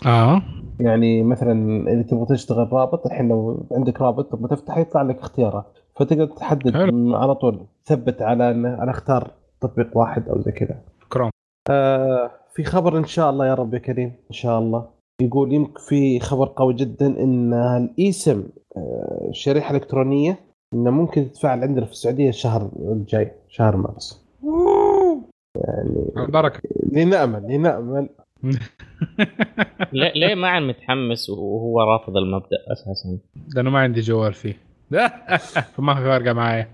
آه. يعني مثلا إذا تبغى تشتغل رابط الحين لو عندك رابط تبغى تفتح يطلع لك اختيارات. فتقدر تحدد. على طول ثبت على أنا أختار تطبيق واحد أو زي كذا. كروم. آه في خبر إن شاء الله يا رب يا كريم إن شاء الله. يقول يمكن في خبر قوي جدا إن الاي سم آه شريحة إلكترونية إنه ممكن تتفعل عندنا في السعودية الشهر الجاي شهر مارس. يعني بركة. لنأمل لنأمل. ليه ليه ما عن متحمس وهو رافض المبدأ أساسا؟ لأنه ما عندي جوال فيه. فما فارقة معايا.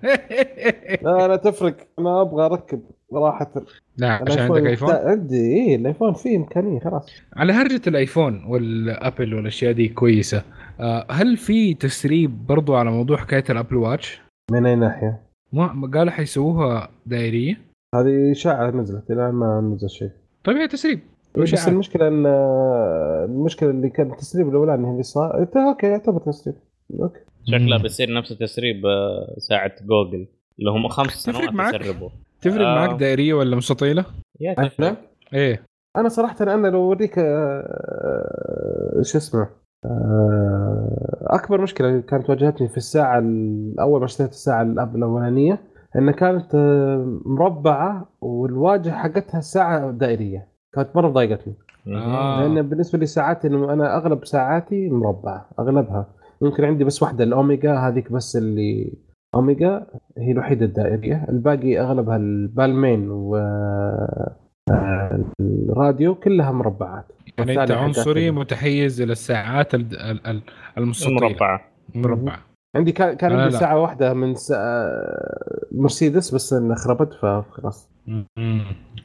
لا أنا تفرق. أنا أبغى أركب صراحة لا عشان عندك آيفون؟ عندي. اي الآيفون فيه إمكانية خلاص. على هرجة الآيفون والآبل والأشياء دي كويسة. آه، هل في تسريب برضو على موضوع حكاية ال Apple Watch؟ من أي ناحية؟ ما قالوا حيسووها دائرية؟ هذه إشاعة نزلت الآن ما نزل شيء هي تسريب بس المشكلة إن المشكلة اللي كان التسريب الاولاني اللي صار أوكي يعتبر تسريب أوكي شكلها بيصير نفس تسريب آه، ساعة جوجل اللي هم خمس سنوات معك؟ يسربوا تفرق آه. معك دائرية ولا مستطيله؟ yeah تفرق إيه أنا صراحة أنا لو أوريك آه، شو اسمه آه، أكبر مشكلة كانت واجهتني في الساعة أول ما اشتريت الساعة الأولانية انها كانت مربعة والواجهة حقتها الساعة دائرية. كانت مرة ضايقتني. آه. لأن بالنسبة لي ساعاتي أنا أغلب ساعاتي مربعة أغلبها. يمكن عندي بس واحدة الأوميجا هذيك بس اللي أوميجا هي الوحيدة الدائرية. الباقي أغلبها البالمين و آه، الراديو كلها مربعات. يعني أنت عنصري متحيز إلى الساعات المستطيله المربعة. مربعه عندي كان كان عندي ساعة واحدة من مرسيدس بس انها خربت فخلاص.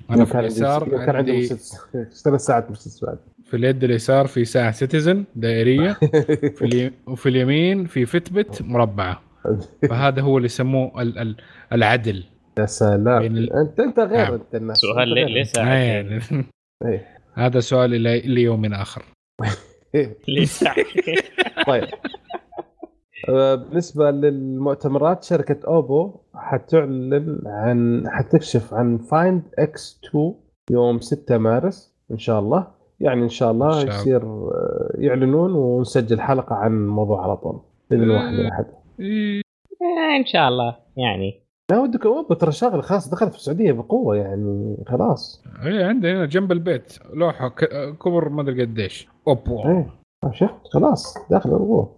أنا في اليسار كان عندي ثلاث ساعات مرسيدس بعد. في اليد اليسار في ساعة سيتيزن دائرية في الي... وفي اليمين في فتبت مربعة. فهذا هو اللي يسموه ال... ال... العدل. يا سلام. ال... انت أنت غير نعم. أنت الناس. سؤال ليه إيه. هذا سؤال ليوم آخر. طيب. آه، بالنسبة للمؤتمرات شركة أوبو حتعلن عن حتكشف عن Find X2 يوم 6 مارس إن شاء الله. يعني إن شاء الله شاء يصير آه، يعلنون ونسجل حلقة عن الموضوع على طول. باذن واحد احد إن شاء الله. يعني لا ودك اوبو ترى شغل خلاص دخلت في السعودية بقوة يعني خلاص. اي عندي هنا جنب البيت لوحة كبر ما أدري قديش. اوبو إيه شفت خلاص داخل بقوه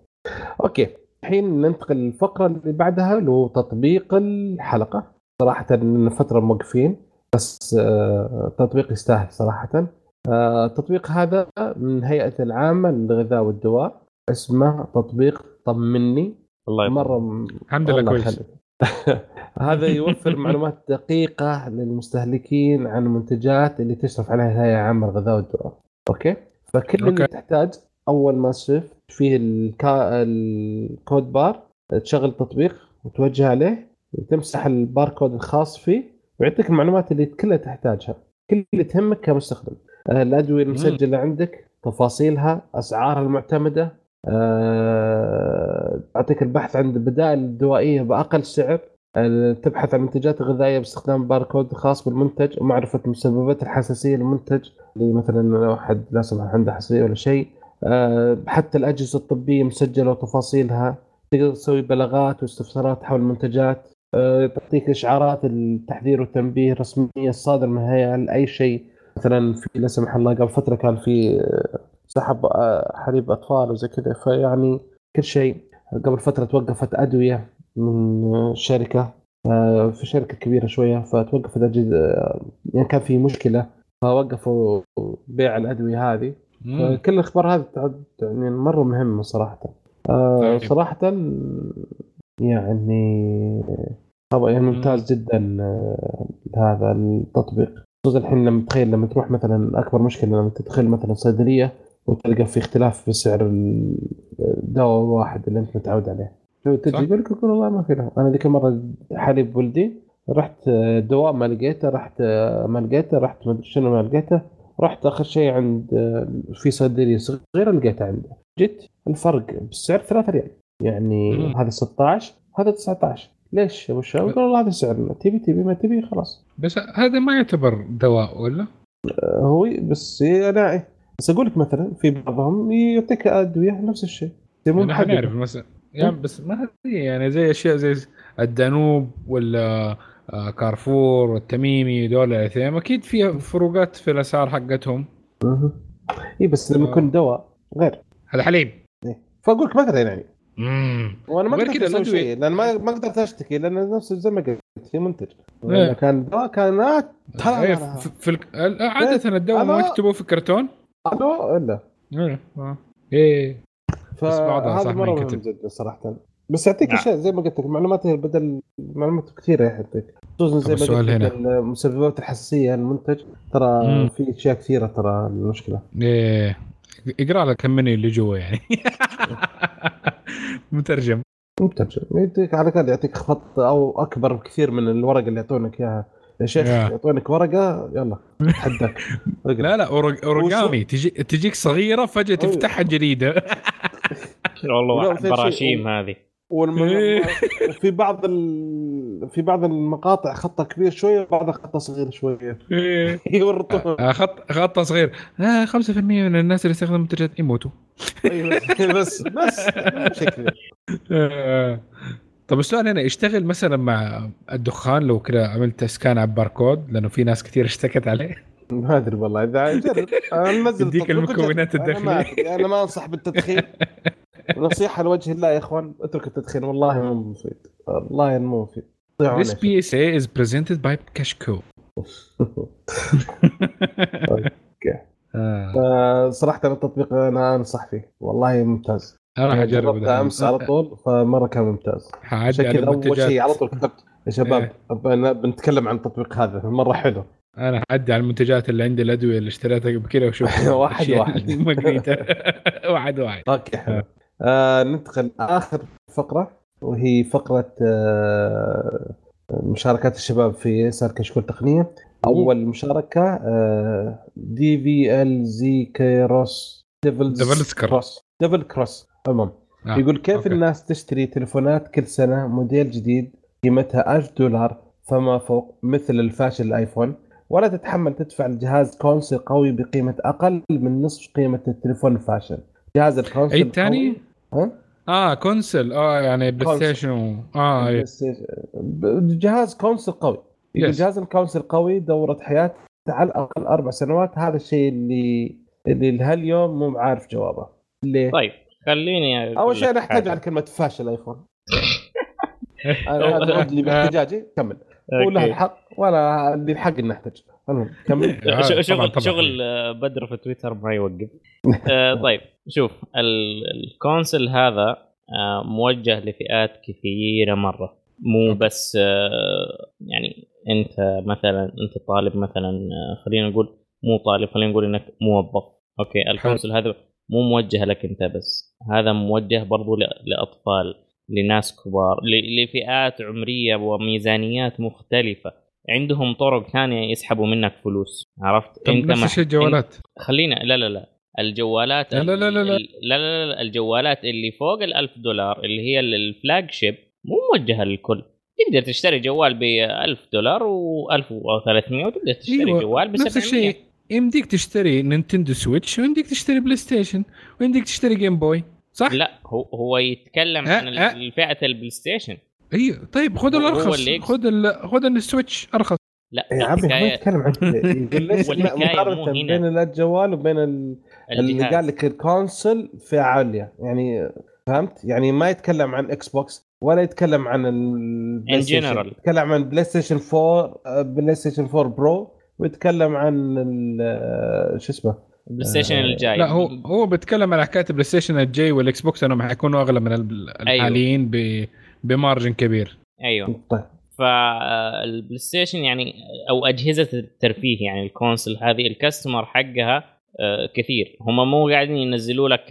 أوكي الحين ننتقل للفقرة اللي بعدها اللي تطبيق الحلقة. صراحة من فتره موقفين بس آه، تطبيق يستاهل صراحة. آه، التطبيق هذا من هيئة العامة للغذاء والدواء اسمه تطبيق طمني. الله مرة الحمد لله كويس. هذا يوفر معلومات دقيقة للمستهلكين عن المنتجات اللي تشرف عليها الهيئه العامه للغذاء والدواء أوكي؟ فكل أوكي. اللي تحتاج أول ما تشوف فيه الكا... الكود بار تشغل التطبيق وتوجه عليه وتمسح الباركود الخاص فيه ويعطيك المعلومات اللي كلها تحتاجها. كل اللي تهمك كمستخدم. آه، الأدوية المسجلة عندك تفاصيلها أسعارها المعتمدة أعطيك البحث عن البدائل الدوائية بأقل سعر. آه، تبحث عن منتجات غذائية باستخدام باركود خاص بالمنتج ومعرفة مسببات الحساسية للمنتج. اللي مثلا لو احد لا سمح عنده حساسية ولا شيء. آه، حتى الأجهزة الطبية مسجلة وتفاصيلها. تقدر تسوي بلاغات واستفسارات حول المنتجات. تعطيك إشعارات التحذير والتنبيه الرسمية الصادرة من الهيئة لأي شيء. مثلا في لا سمح الله قبل فترة كان في سحب آه، حليب أطفال وزي كذا. فيعني كل شيء قبل فترة توقفت أدوية من شركة آه، في شركة كبيرة شوية فتوقفت أجهزة آه، يعني كان في مشكلة فوقفوا بيع الأدوية هذه. كل الأخبار هذه يعني مرة مهمة صراحة. طيب. صراحة يعني طبعا يعني ممتاز جدا هذا التطبيق. خصوصا الحين لما تخيل لما تروح مثلا أكبر مشكلة لما تدخل مثلا صيدلية وتلقى في اختلاف في سعر الدواء الواحد اللي انت متعود عليه. تجي يقول لك والله ما في له. أنا ذيك المرة حليب ولدي رحت دواء ما لقيته رحت ما لقيته رحت ما أدري شنو ما لقيته رحت آخر شيء عند في صيدلية صغيرة لقيته عنده. جيت الفرق بالسعر 3 ريال. يعني هذا 16 هذا 19 ليش؟ يا أبو الشباب؟ يقول والله هذا سعرنا تبي تبي ما تبي خلاص. بس هذا ما يعتبر دواء ولا؟ هو بس أنا بس أقول لك مثلا في بعضهم يعطيك أدوية نفس الشيء. يعني نعرف مثلا يعني بس ما هي يعني زي أشياء زي الدانوب ولا آه، كارفور والتميمي دول الاثنين أكيد في فروقات في الأسعار حقتهم. أها. اي بس لما يكون دواء غير. هذا حليب إيه. فأقول لك مثلا يعني. امم وأنا ما قدرت أسوي شيء لأن ما ما قدرت أشتكي لأن نفس زي ما قلت في منتج. إيه. كان دواء كان إيه، في, في عادة الدواء ما يكتبوه في كرتون؟ ألو؟ إلا. إيه إيه فهذا مرة مهم جدا صراحة. بس يعطيك نعم. اشياء زي ما قلت لك معلومات بدل معلومات كثيرة يعطيك. خصوصا زي ما قلت لك مسببات الحساسية المنتج ترى مم. في أشياء كثيرة ترى المشكلة. إيه. اقرأ لك كم مني اللي جوا يعني. مترجم. مترجم. يديك على الأقل يعطيك خط أو أكبر بكثير من الورقة اللي يعطونك إياها. يا شيخ يعطونك ورقة يلا اتحداك لا لا اوريجامي تجي تجيك صغيرة فجأة تفتحها جريده والله براشيم هذه. إيه. وفي بعض ال... في بعض المقاطع خطة كبير شوية وبعضها خطة صغير شوية. إيه. يورطون آه، خط خطة صغير آه 5% من الناس اللي يستخدموا منتجات يموتوا أيوه بس بس بشكل. آه. طب السؤال هنا يشتغل مثلا مع الدخان لو كذا عملت سكان على الباركود؟ لأنه في ناس كثير اشتكت عليه. ما أدري والله إذا جرب. انزل يديك المكونات الداخلية. أنا ما أنصح بالتدخين. نصيحة لوجه الله يا إخوان أترك التدخين. والله مو مفيد. والله مو مفيد. This PSA is presented by Cashco. أوكي. آه. صراحة التطبيق أنا أنصح فيه. والله ممتاز. أنا راح يعني اجرب أمس على طول فمرة كان ممتاز. عشان كذا أول شيء على طول كتبت. يا شباب إيه. بنتكلم عن التطبيق هذا مرة حلو. أنا حدي على المنتجات اللي عندي الأدوية اللي اشتريتها قبل كذا واشوف واحد واحد. واحد واحد. أوكي حلو. آه. ننتقل اخر فقرة وهي فقرة آه مشاركات الشباب في صار كشكول تقنية. أول مشاركة دي في ال زي كيروس ديفلز كروس ديفل كروس المهم آه. يقول كيف أوكي. الناس تشتري تليفونات كل سنة موديل جديد قيمتها 1000 دولار فما فوق مثل الفاشل الآيفون ولا تتحمل تدفع الجهاز كونسل قوي بقيمة أقل من نصف قيمة التليفون الفاشل جهاز ال console اي الثاني؟ ها؟ آه console آه يعني بلاي ستيشن آه أي. جهاز console قوي يقول جهاز ال console قوي دورة حياته على الأقل أربع سنوات هذا الشيء اللي اللي لهاليوم مو عارف جوابه ليه؟ طيب خليني أول شيء نحتاج على كلمة فاشل ايفون هذا الرد اللي باحتجاجي. كمل. هو له الحق وأنا اللي الحق إني أحتج. المهم كمل. شغل شغل بدر في تويتر ما يوقف. آه، طيب شوف ال console هذا آه، موجه لفئات كثيرة مرة. مو بس آه، يعني أنت مثلا أنت طالب مثلا خلينا نقول مو طالب خلينا نقول إنك موظف. أوكي ال console هذا مو موجه لك أنت بس. هذا موجه برضو لأطفال لناس كبار لفئات عمرية وميزانيات مختلفة. عندهم طرق ثانية يسحبوا منك فلوس. عرفت؟ أنت نفس الشيء الجوالات؟ خلينا لا لا لا. الجوالات لا لا لا لا, لا, لا, لا الجوالات اللي فوق ال 1000 دولار اللي هي ال flagship مو موجهة للكل. تقدر تشتري جوال ب 1000 دولار و1300 وتقدر تشتري أيوة. جوال ب 700 نفس الشيء. يمديك تشتري نينتندو سويتش ويمديك تشتري بلاي ستيشن ويمديك تشتري جيم بوي صح؟ لا هو هو يتكلم أه عن أه. فئة البلاي ستيشن أيوه. طيب خذ الأرخص. خذ خذ السويتش. أرخص. لا يا عمي هو يتكلم عن مقارنة بين الجوال وبين اللي قال لك ال console فئة عالية. يعني فهمت؟ يعني ما يتكلم عن إكس بوكس ولا يتكلم عن البلاي ستيشن يتكلم عن بلاي ستيشن 4 بلاي ستيشن 4 برو ويتكلم عن شو اسمه؟ البلاي ستيشن الجاي. لا هو هو بيتكلم على حكاية البلاي ستيشن الجاي والاكس بوكس إنهم حيكونوا أغلى من الحاليين أيوه. ب margin كبير. أيوه. طيب. فالبلاي ستيشن يعني أو أجهزة الترفيه يعني ال console هذه ال customer حقها آه، كثير. هم مو قاعدين ينزلوا لك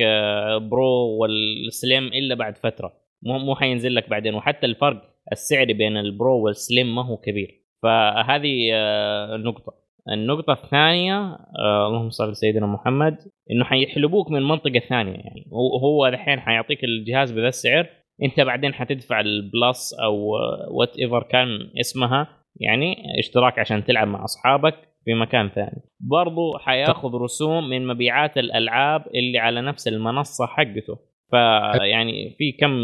pro وال slim إلا بعد فترة. مو مو حينزل لك بعدين. وحتى الفرق السعري بين ال pro وال slim ما هو كبير. فهذه آه، نقطه النقطة الثانية آه اللهم صل على سيدنا محمد إنه حيحلبوك من المنطقة الثانية يعني هو الحين حيعطيك الجهاز بذا السعر أنت بعدين حتدفع ال plus أو whatever كان اسمها يعني اشتراك عشان تلعب مع أصحابك في مكان ثاني. برضو حياخذ رسوم من مبيعات الألعاب اللي على نفس المنصة حقته. فيعني في كم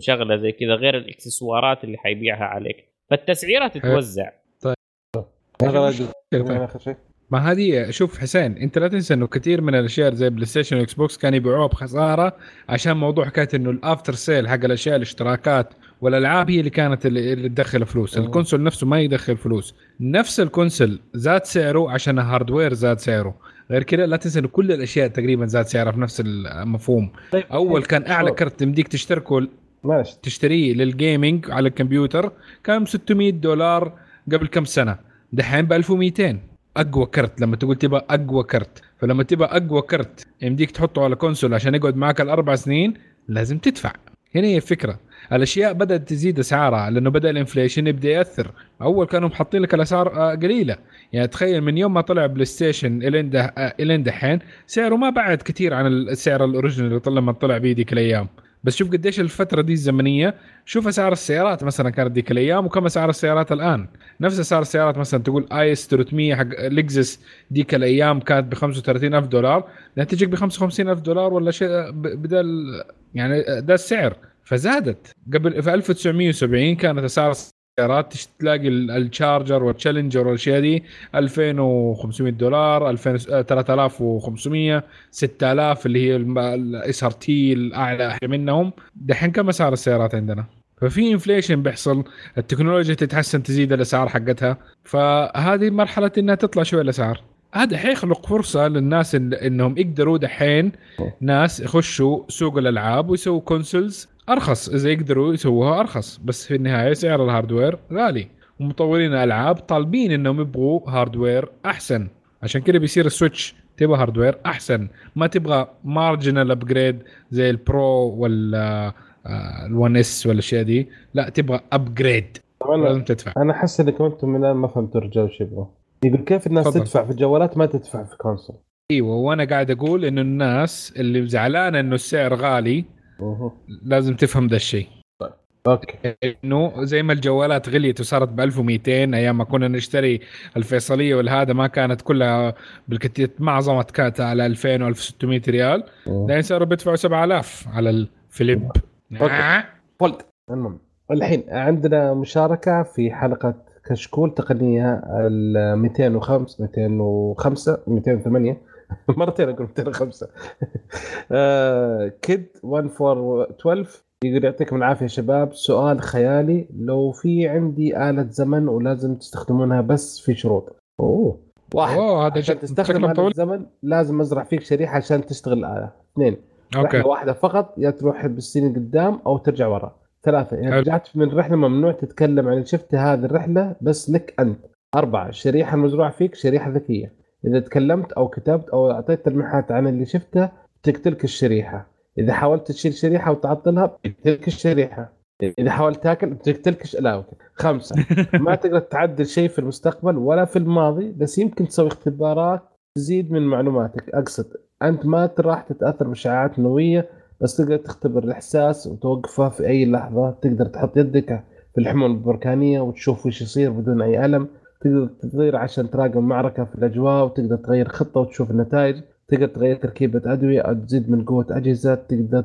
شغلة زي كذا غير الإكسسوارات اللي حيبيعها عليك. فالتسعيرة تتوزع. طيب. ما هذه شوف حسين أنت لا تنسى إنه كثير من الأشياء زي بلاي ستيشن واكس بوكس كانوا يبيعوها بخسارة عشان موضوع حكاية إنه ال after sale حق الأشياء الاشتراكات والألعاب هي اللي كانت اللي تدخل فلوس. ال console نفسه ما يدخل فلوس. نفس ال console زاد سعره عشان ال hardware زاد سعره. غير كذا لا تنسى إنه كل الأشياء تقريبا زاد سعرها في نفس المفهوم. طيب. أول كان أعلى كرت يمديك تشتركه ماشي تشتريه لل gaming على الكمبيوتر كان 600 دولار قبل كم سنة. دحين ب 1200 أقوى كرت. لما تقول تبغى أقوى كرت. فلما تبغى أقوى كرت يمديك تحطه على console عشان يقعد معك الأربع سنين لازم تدفع. هنا هي الفكرة. الأشياء بدأت تزيد أسعارها لأنه بدأ ال inflation يبدأ يأثر. أول كانوا محطين لك الأسعار آه، قليلة. يعني تخيل من يوم ما طلع بلاي ستيشن الين آه، الين دحين سعره ما بعد كثير عن السعر ال original اللي طلع لما طلع بيه ذيك الأيام. بس شوف قديش الفترة دي الزمنية شوف أسعار السيارات مثلا كانت ذيك الأيام وكم أسعار السيارات الآن. نفس أسعار السيارات مثلا تقول ES 300 حق Lexus ديك الأيام كانت ب 35000 دولار تجيك ب 55000 دولار ولا شيء بدل يعني ده السعر. فزادت. قبل في 1970 كانت أسعار السيارات تلاقي ال Charger وال Challenger والاشياء دي 2500 دولار 2000 3500 6000 اللي هي ال SRT الأعلى منهم. دحين كم أسعار السيارات عندنا؟ ففي inflation بيحصل التكنولوجيا تتحسن تزيد الأسعار حقتها. فهذه مرحلة إنها تطلع شوي الأسعار. هذا حيخلق فرصة للناس إن إنهم يقدروا دحين ناس يخشوا سوق الألعاب ويسووا consoles أرخص. إذا يقدروا يسووها أرخص. بس في النهاية سعر ال hardware غالي. ومطورين الالعاب طالبين إنهم يبغوا hardware أحسن. عشان كده بيصير ال Switch تبغى hardware أحسن. ما تبغى marginal upgrade زي ال Pro ولا ال One S والاشياء دي. لا تبغى upgrade لازم تدفع. أنا أحس انكم أنتم من الآن ما فهمتوا الرجال وش يبغوا. يقول كيف الناس. تدفع في الجوالات ما تدفع في console أيوه وأنا قاعد أقول إنه الناس اللي زعلانة إنه السعر غالي أوه. لازم تفهم ده الشيء okay إنه زي ما الجوالات غليت وصارت ب 1200 أيام ما كنا نشتري الفيصلية والهذا ما كانت كلها بالكثير معظمها كانت على 2000 و 1600 ريال. الحين صاروا بيدفعوا 7000 على الفليب. آه. فولد المهم الحين عندنا مشاركة في حلقة كشكول تقنية ال 205 205 208 مرتين أقول 205 آه، كيد 1412 يقول يعطيكم العافية يا شباب. سؤال خيالي لو في عندي آلة زمن ولازم تستخدمونها بس في شروط. أوه. واحد. أوه هذا عشان تستخدم آلة الزمن لازم أزرع فيك شريحة عشان تشتغل الآلة اثنين. okay. رحلة واحدة فقط يا تروح بالسنين قدام أو ترجع ورا. ثلاثة. إذا حلو. رجعت من الرحله ممنوع تتكلم عن شفته هذه الرحلة بس لك أنت. أربعة. الشريحه المزروعه فيك شريحة ذكية. إذا تكلمت أو كتبت أو أعطيت تلميحات عن اللي شفته تقتلك الشريحة. إذا حاولت تشيل شريحة وتعطلها بتقتلك الشريحة. إذا حاولت تاكل بتقتلك. لا okay. خمسة. ما تقدر تعدل شيء في المستقبل ولا في الماضي بس يمكن تسوي اختبارات تزيد من معلوماتك. أقصد أنت ما راح تتأثر بأشعاعات نووية بس تقدر تختبر الإحساس وتوقفه في أي لحظة. تقدر تحط يدك في الحمول البركانية وتشوف وش يصير بدون أي ألم. تقدر تطير عشان تراقب معركه في الأجواء وتقدر تغير خطة وتشوف النتائج. تقدر تغير تركيبة أدوية أو تزيد من قوة أجهزة. تقدر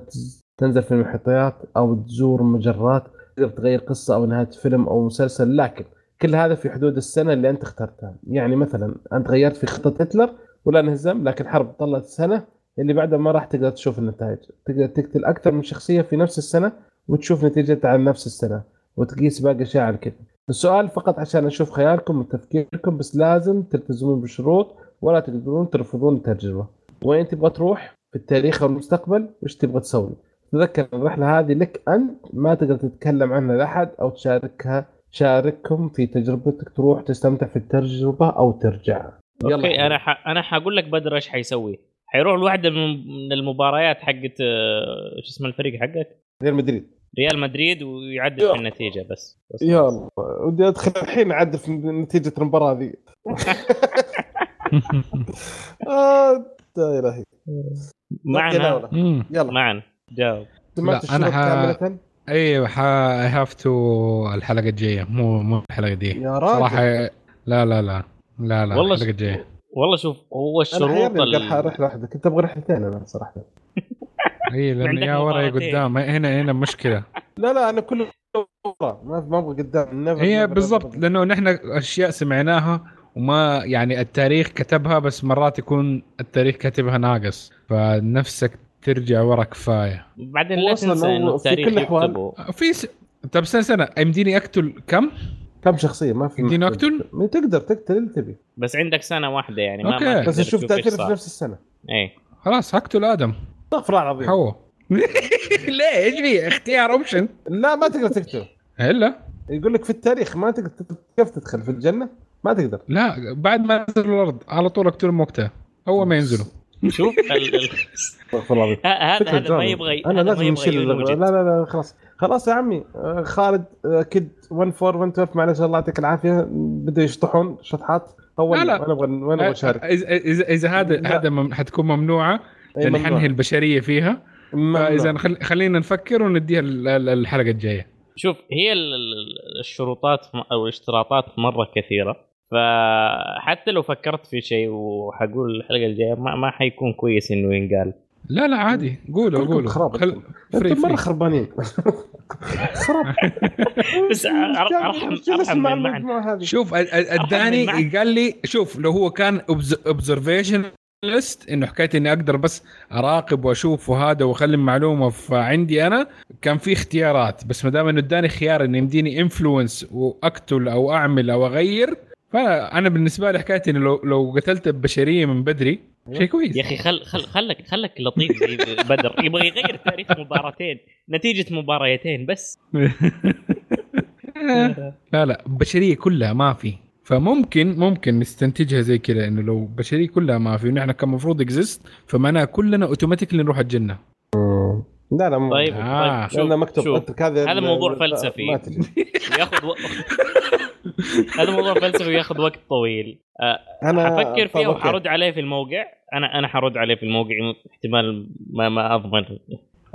تنزل في المحيطيات أو تزور مجرات. تقدر تغير قصة أو نهاية فيلم أو مسلسل. لكن كل هذا في حدود السنة اللي أنت اخترتها. يعني مثلا أنت غيرت في خطة هتلر ولا انهزم لكن حرب طلت سنة اللي بعدها ما راح تقدر تشوف النتائج. تقدر تقتل أكثر من شخصية في نفس السنة وتشوف نتيجتها على نفس السنة وتقيس باقي أشياء على كذا السؤال فقط عشان أشوف خيالكم وتفكيركم بس لازم تلتزمون بالشروط ولا تقدرون ترفضون التجربه وين تبغى تروح؟ في التاريخ أو المستقبل؟ وش تبغى تسوي؟ تذكر الرحلة هذه لك أنت؟ ما تقدر تتكلم عنها لأحد أو تشاركها شاركهم في تجربتك تروح تستمتع في التجربة أو ترجع أوكي أنا ح... أنا حقول لك بدر إيش حيسوي. حيروح لواحدة من من المباريات حقت آه، شو اسمه الفريق حقك؟ ريال مدريد. ريال مدريد ويعدل. في النتيجة بس, بس. يا الله ودي أدخل الحين أعدل في نتيجة المباراة ذي. آه يا الهي معنا؟ يلا. معنا. جاوب. سمعت لا، الشروط ح- كامله أيوه I have to الحلقة الجاية. مو مو الحلقة دي. يا راجل. صراحة لا لا لا. لا لا والله الحلقة الجاية. والله شوف هو أنا الشروط ال- القى رحله واحدة كنت أبغى رحلتين أنا صراحة. اي لأن يا ورا يا. قدام. هنا هنا مشكلة. لا لا أنا كله ورا. ما ما أبغى قدام. هي بالضبط. لأنه نحن أشياء سمعناها وما يعني التاريخ كتبها بس مرات يكون التاريخ كاتبها ناقص. فنفسك ترجع ورا كفاية. بعدين لا تنسى هو انه في التاريخ كل الأحوال- يكتبه. في س... طب سنه سنه يمديني أقتل كم؟ كم شخصية؟ ما في يمديني؟ ما تقدر تقتل اللي تبي. بس عندك سنة واحدة يعني ما, okay. ما بس إيش تأثيره في. نفس السنة. إيه. خلاص هقتل آدم. استغفر الله العظيم ليه إيش في اختيار option لا ما تقدر تقتله إلا. يقول لك في التاريخ ما تقدر كيف تدخل؟ في الجنة؟ ما تقدر. لا بعد ما نزلوا الأرض على طول اقتلهم وقتها أول ما ينزلوا. شوف. استغفر الله هذا هذا ما. يبغى أنا هذا ما لازم يبغى نشيل. لا لا لا خلاص. خلاص يا عمي آه، خالد كد 1412 معلش الله يعطيك العافية. بدوا يشطحون شطحات. اول لا، لا. أنا أبغى أنا أبغى أشارك؟ اذا إذا هذا. هذا حتكون ممنوعة. لأن ممنوع. حنهي البشرية فيها. فإذا خل... خلينا نفكر ونديها ال- ال- الحلقة الجاية. شوف هي ال- ال- الشروطات أو الاشتراطات مرة كثيرة. فحتى لو فكرت في شيء وحقول الحلقة الجاية ما, ما حيكون كويس إنه ينقال. لا لا عادي. قولوا قولوا. خراب خل... فري مرة خربانين. خراب. بس ارحم أرحم من معنى شوف الداني معك. قال لي شوف لو هو كان observationalist إنه حكايه إني أقدر بس أراقب وأشوف وهذا وأخلي المعلومه فعندي أنا كان في اختيارات. بس ما دام إنه إداني خيار إنه يمديني influence وأقتل أو أعمل أو أغير فأنا أنا بالنسبة لي حكايه إنه لو لو قتلت البشريه من بدري شيء كويس. يا أخي خل خل خلك خلك لطيف زي بدر. يبغى يغير تاريخ مباراتين نتيجة مباريتين بس. لا لا البشريه كلها ما في. فممكن ممكن نستنتجها زي كذا إنه لو البشريه كلها ما في ونحن كان المفروض exist فمعناها كلنا automatically نروح الجنة. لا لا مو طيب آه. طيب لأنه مكتوب شوف. هذا هذا موضوع فلسفي. ياخذ و... هذا موضوع فلسفي وياخذ وقت طويل. آه، أنا حفكر فيها okay. وحرد عليه في الموقع. أنا أنا حرد عليه في الموقع احتمال ما ما أضمن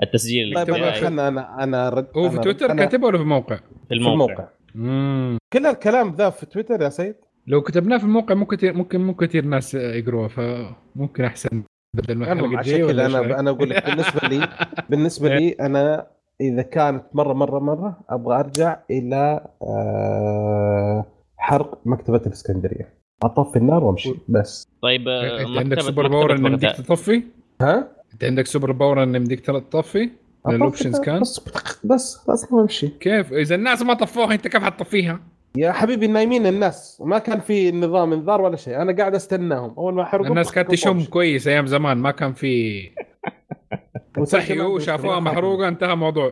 التسجيل طيب خلنا أنا أنا رد هو في تويتر كاتبه ولا في الموقع؟ في في الموقع الموقع. مم. كل الكلام ذا في تويتر يا سيد لو كتبناه في الموقع مو كثير ممكن مو كثير ناس يقروه فممكن أحسن بدل ما ولا إيش أنا؟ أنا أقول لك بالنسبة لي بالنسبة لي أنا إذا كانت مره مره مرة أبغى أرجع إلى آه، حرق مكتبة الإسكندرية أطفي النار وأمشي بس طيب آه، أنت عندك super power إن مكتبة يمديك بغداد. تطفي؟ ها أنت عندك super power إن يمديك تطفي؟ ال options كان؟ بس بس بس ما امشي كيف؟ إذا الناس ما طفوها أنت كيف حتطفيها؟ يا حبيبي نايمين الناس. ما كان في نظام انذار ولا شيء. أنا قاعد أستناهم. أول ما يحرقوا الناس كانت تشم. كويس أيام زمان. ما كان في صحيوا شافوها محروقة انتهى موضوع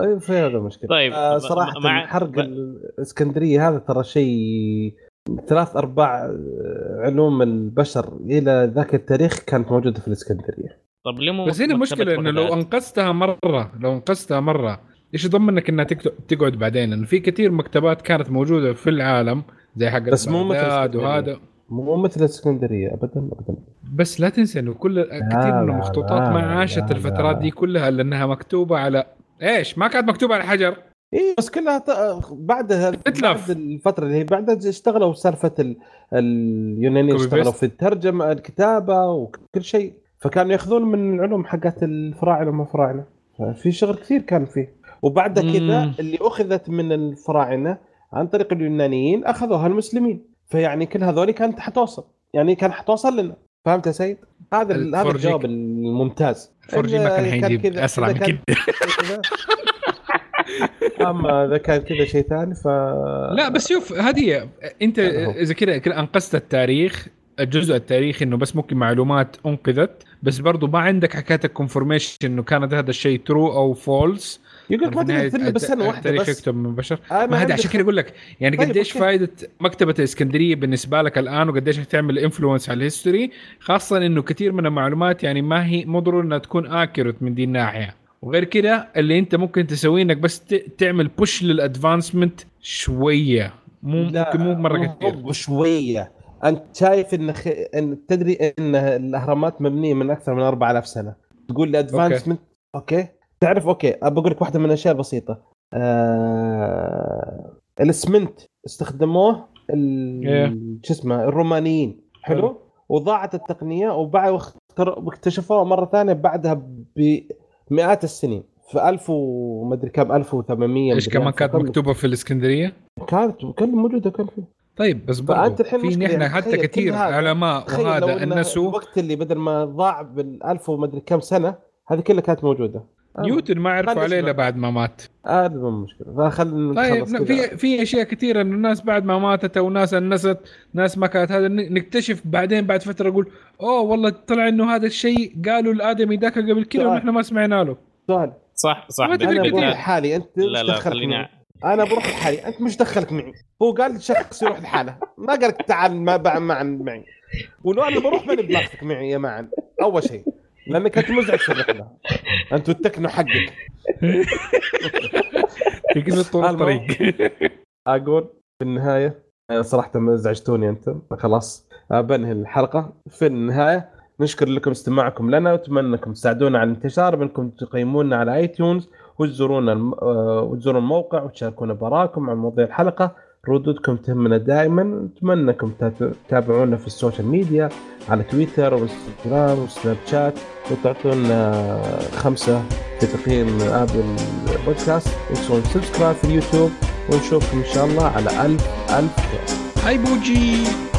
أيوه في هذا مشكلة. طيب آه صراحة مع- حرق ب- الإسكندرية هذا ترى شيء ثلاث ارباع آه، علوم البشر إلى ذاك التاريخ كانت موجودة في الإسكندرية. طب ليه مو بس هنا المشكلة إنه لو؟ أنقذتها مرة لو أنقذتها مرة إيش يضمنك إنها تقعد بعدين لأنه في كثير مكتبات كانت موجودة في العالم زي حق بس مو مثل. وهذا مو مثل الاسكندريه ابدا ابدا بس لا تنسى إنه كل كثير من المخطوطات ما عاشت لا، الفترات لا. دي كلها لأنها مكتوبة على إيش ما كانت مكتوبة على حجر اي بس كلها ت- بعدها تتلف. بعد الفترة اللي هي بعدها اشتغلوا سالفه ال- اليونانيين اشتغلوا. في الترجمة الكتابة وكل شيء فكانوا ياخذون من العلوم حقت الفراعنة وما الفراعنه في شغل كثير كان فيه. وبعد كذا. اللي أخذت من الفراعنة عن طريق اليونانيين أخذوها المسلمين. فيعني كل هذول كانت حتوصل يعني كان حتوصل لنا. فهمت يا سيد؟ هذا هذا الجواب الممتاز. الفرجي ما كان حيجيب أسرع إذا من كذا أما إذا كان كذا شيء ثاني ف لا بس شوف هذه أنت. إذا كذا كذا أنقذت التاريخ الجزء التاريخي إنه بس ممكن معلومات أنقذت بس برضو ما عندك حكاية ال confirmation إنه كانت هذا الشيء true أو false يقول لك ما تقدر بس سنه واحدة التاريخ بس. يكتب من أنا ما هذا عشان كذا أقول لك يعني طيب، قديش okay. فائده مكتبة الاسكندريه بالنسبة لك الآن وقديش تعمل influence على ال history خاصة إنه كثير من المعلومات يعني ما هي مو ضروري إنها تكون accurate من دي الناحية. وغير كده اللي أنت ممكن تسويه إنك بس تعمل push لل advancement شوية. مو ممكن مو مرة كثير شوية. أنت شايف إن خ... إن تدري إن الأهرامات مبنية من أكثر من 4000 سنة تقول لي ادفانسمنت أوكي. أوكي تعرف أوكي ابى أقول لك واحدة من الأشياء البسيطة آه... الاسمنت استخدموه ال... إيه. شو اسمه الرومانيين حلو حلو. وضاعت التقنية وبعد واكتشفوها مرة ثانية بعدها بمئات السنين في 1000 ومدري كم 1800 إيش كمان كانت. مكتوبة في الإسكندرية كانت كان موجودة كان في طيب بس الحين في نحن يعني حتى كثير علماء وهذا إن النسوا الوقت اللي بدل ما ضاع بالألف ومدري كم سنة هذه كلها كانت موجودة آه. نيوتن ما عرفوا عليه إلا. بعد ما مات هذا مو مشكلة فخلنا طيب. في في أشياء كثيرة إنه الناس بعد ما ماتت أو ناس أنست ناس ما كانت هذا ن- نكتشف بعدين بعد فترة أقول أوه والله طلع إنه هذا الشيء قالوا الآدمي ذاك قبل كذا. ونحن ما سمعنا له سؤال صح صح ما تدري بالذات- لحالي أنت لا لا خليني أنا بروح لحالي. أنت مش دخلك معي. هو قال شخص يروح لحاله. ما قال لك تعال ما بع- معا معي. ولو أنا بروح ماني بلاخذك معي يا معا أول شيء. لانك انت مزعج في الرحلة. أنت والتكنو حقك. تقلب طول. الطريق. أقول في النهاية أنا صراحة ما ازعجتوني أنت. خلاص. آه، بنهي الحلقة. في النهاية نشكر لكم استماعكم لنا. واتمنى انكم تساعدونا على الانتشار. بأنكم تقيمونا على iTunes وتزورونا الم... آه، وتزورون الموقع وتشاركونا بآراءكم عن مواضيع الحلقة. ردودكم تهمنا دائما. نتمنى أنكم تت- تتابعونا في السوشيال ميديا على تويتر وإنستغرام وسناب شات وتعطونا خمسة في تقييم آبل بودكاست. وتسوون subscribe في اليوتيوب ونشوفكم إن شاء الله على ألف ألف. خير هاي بوجي.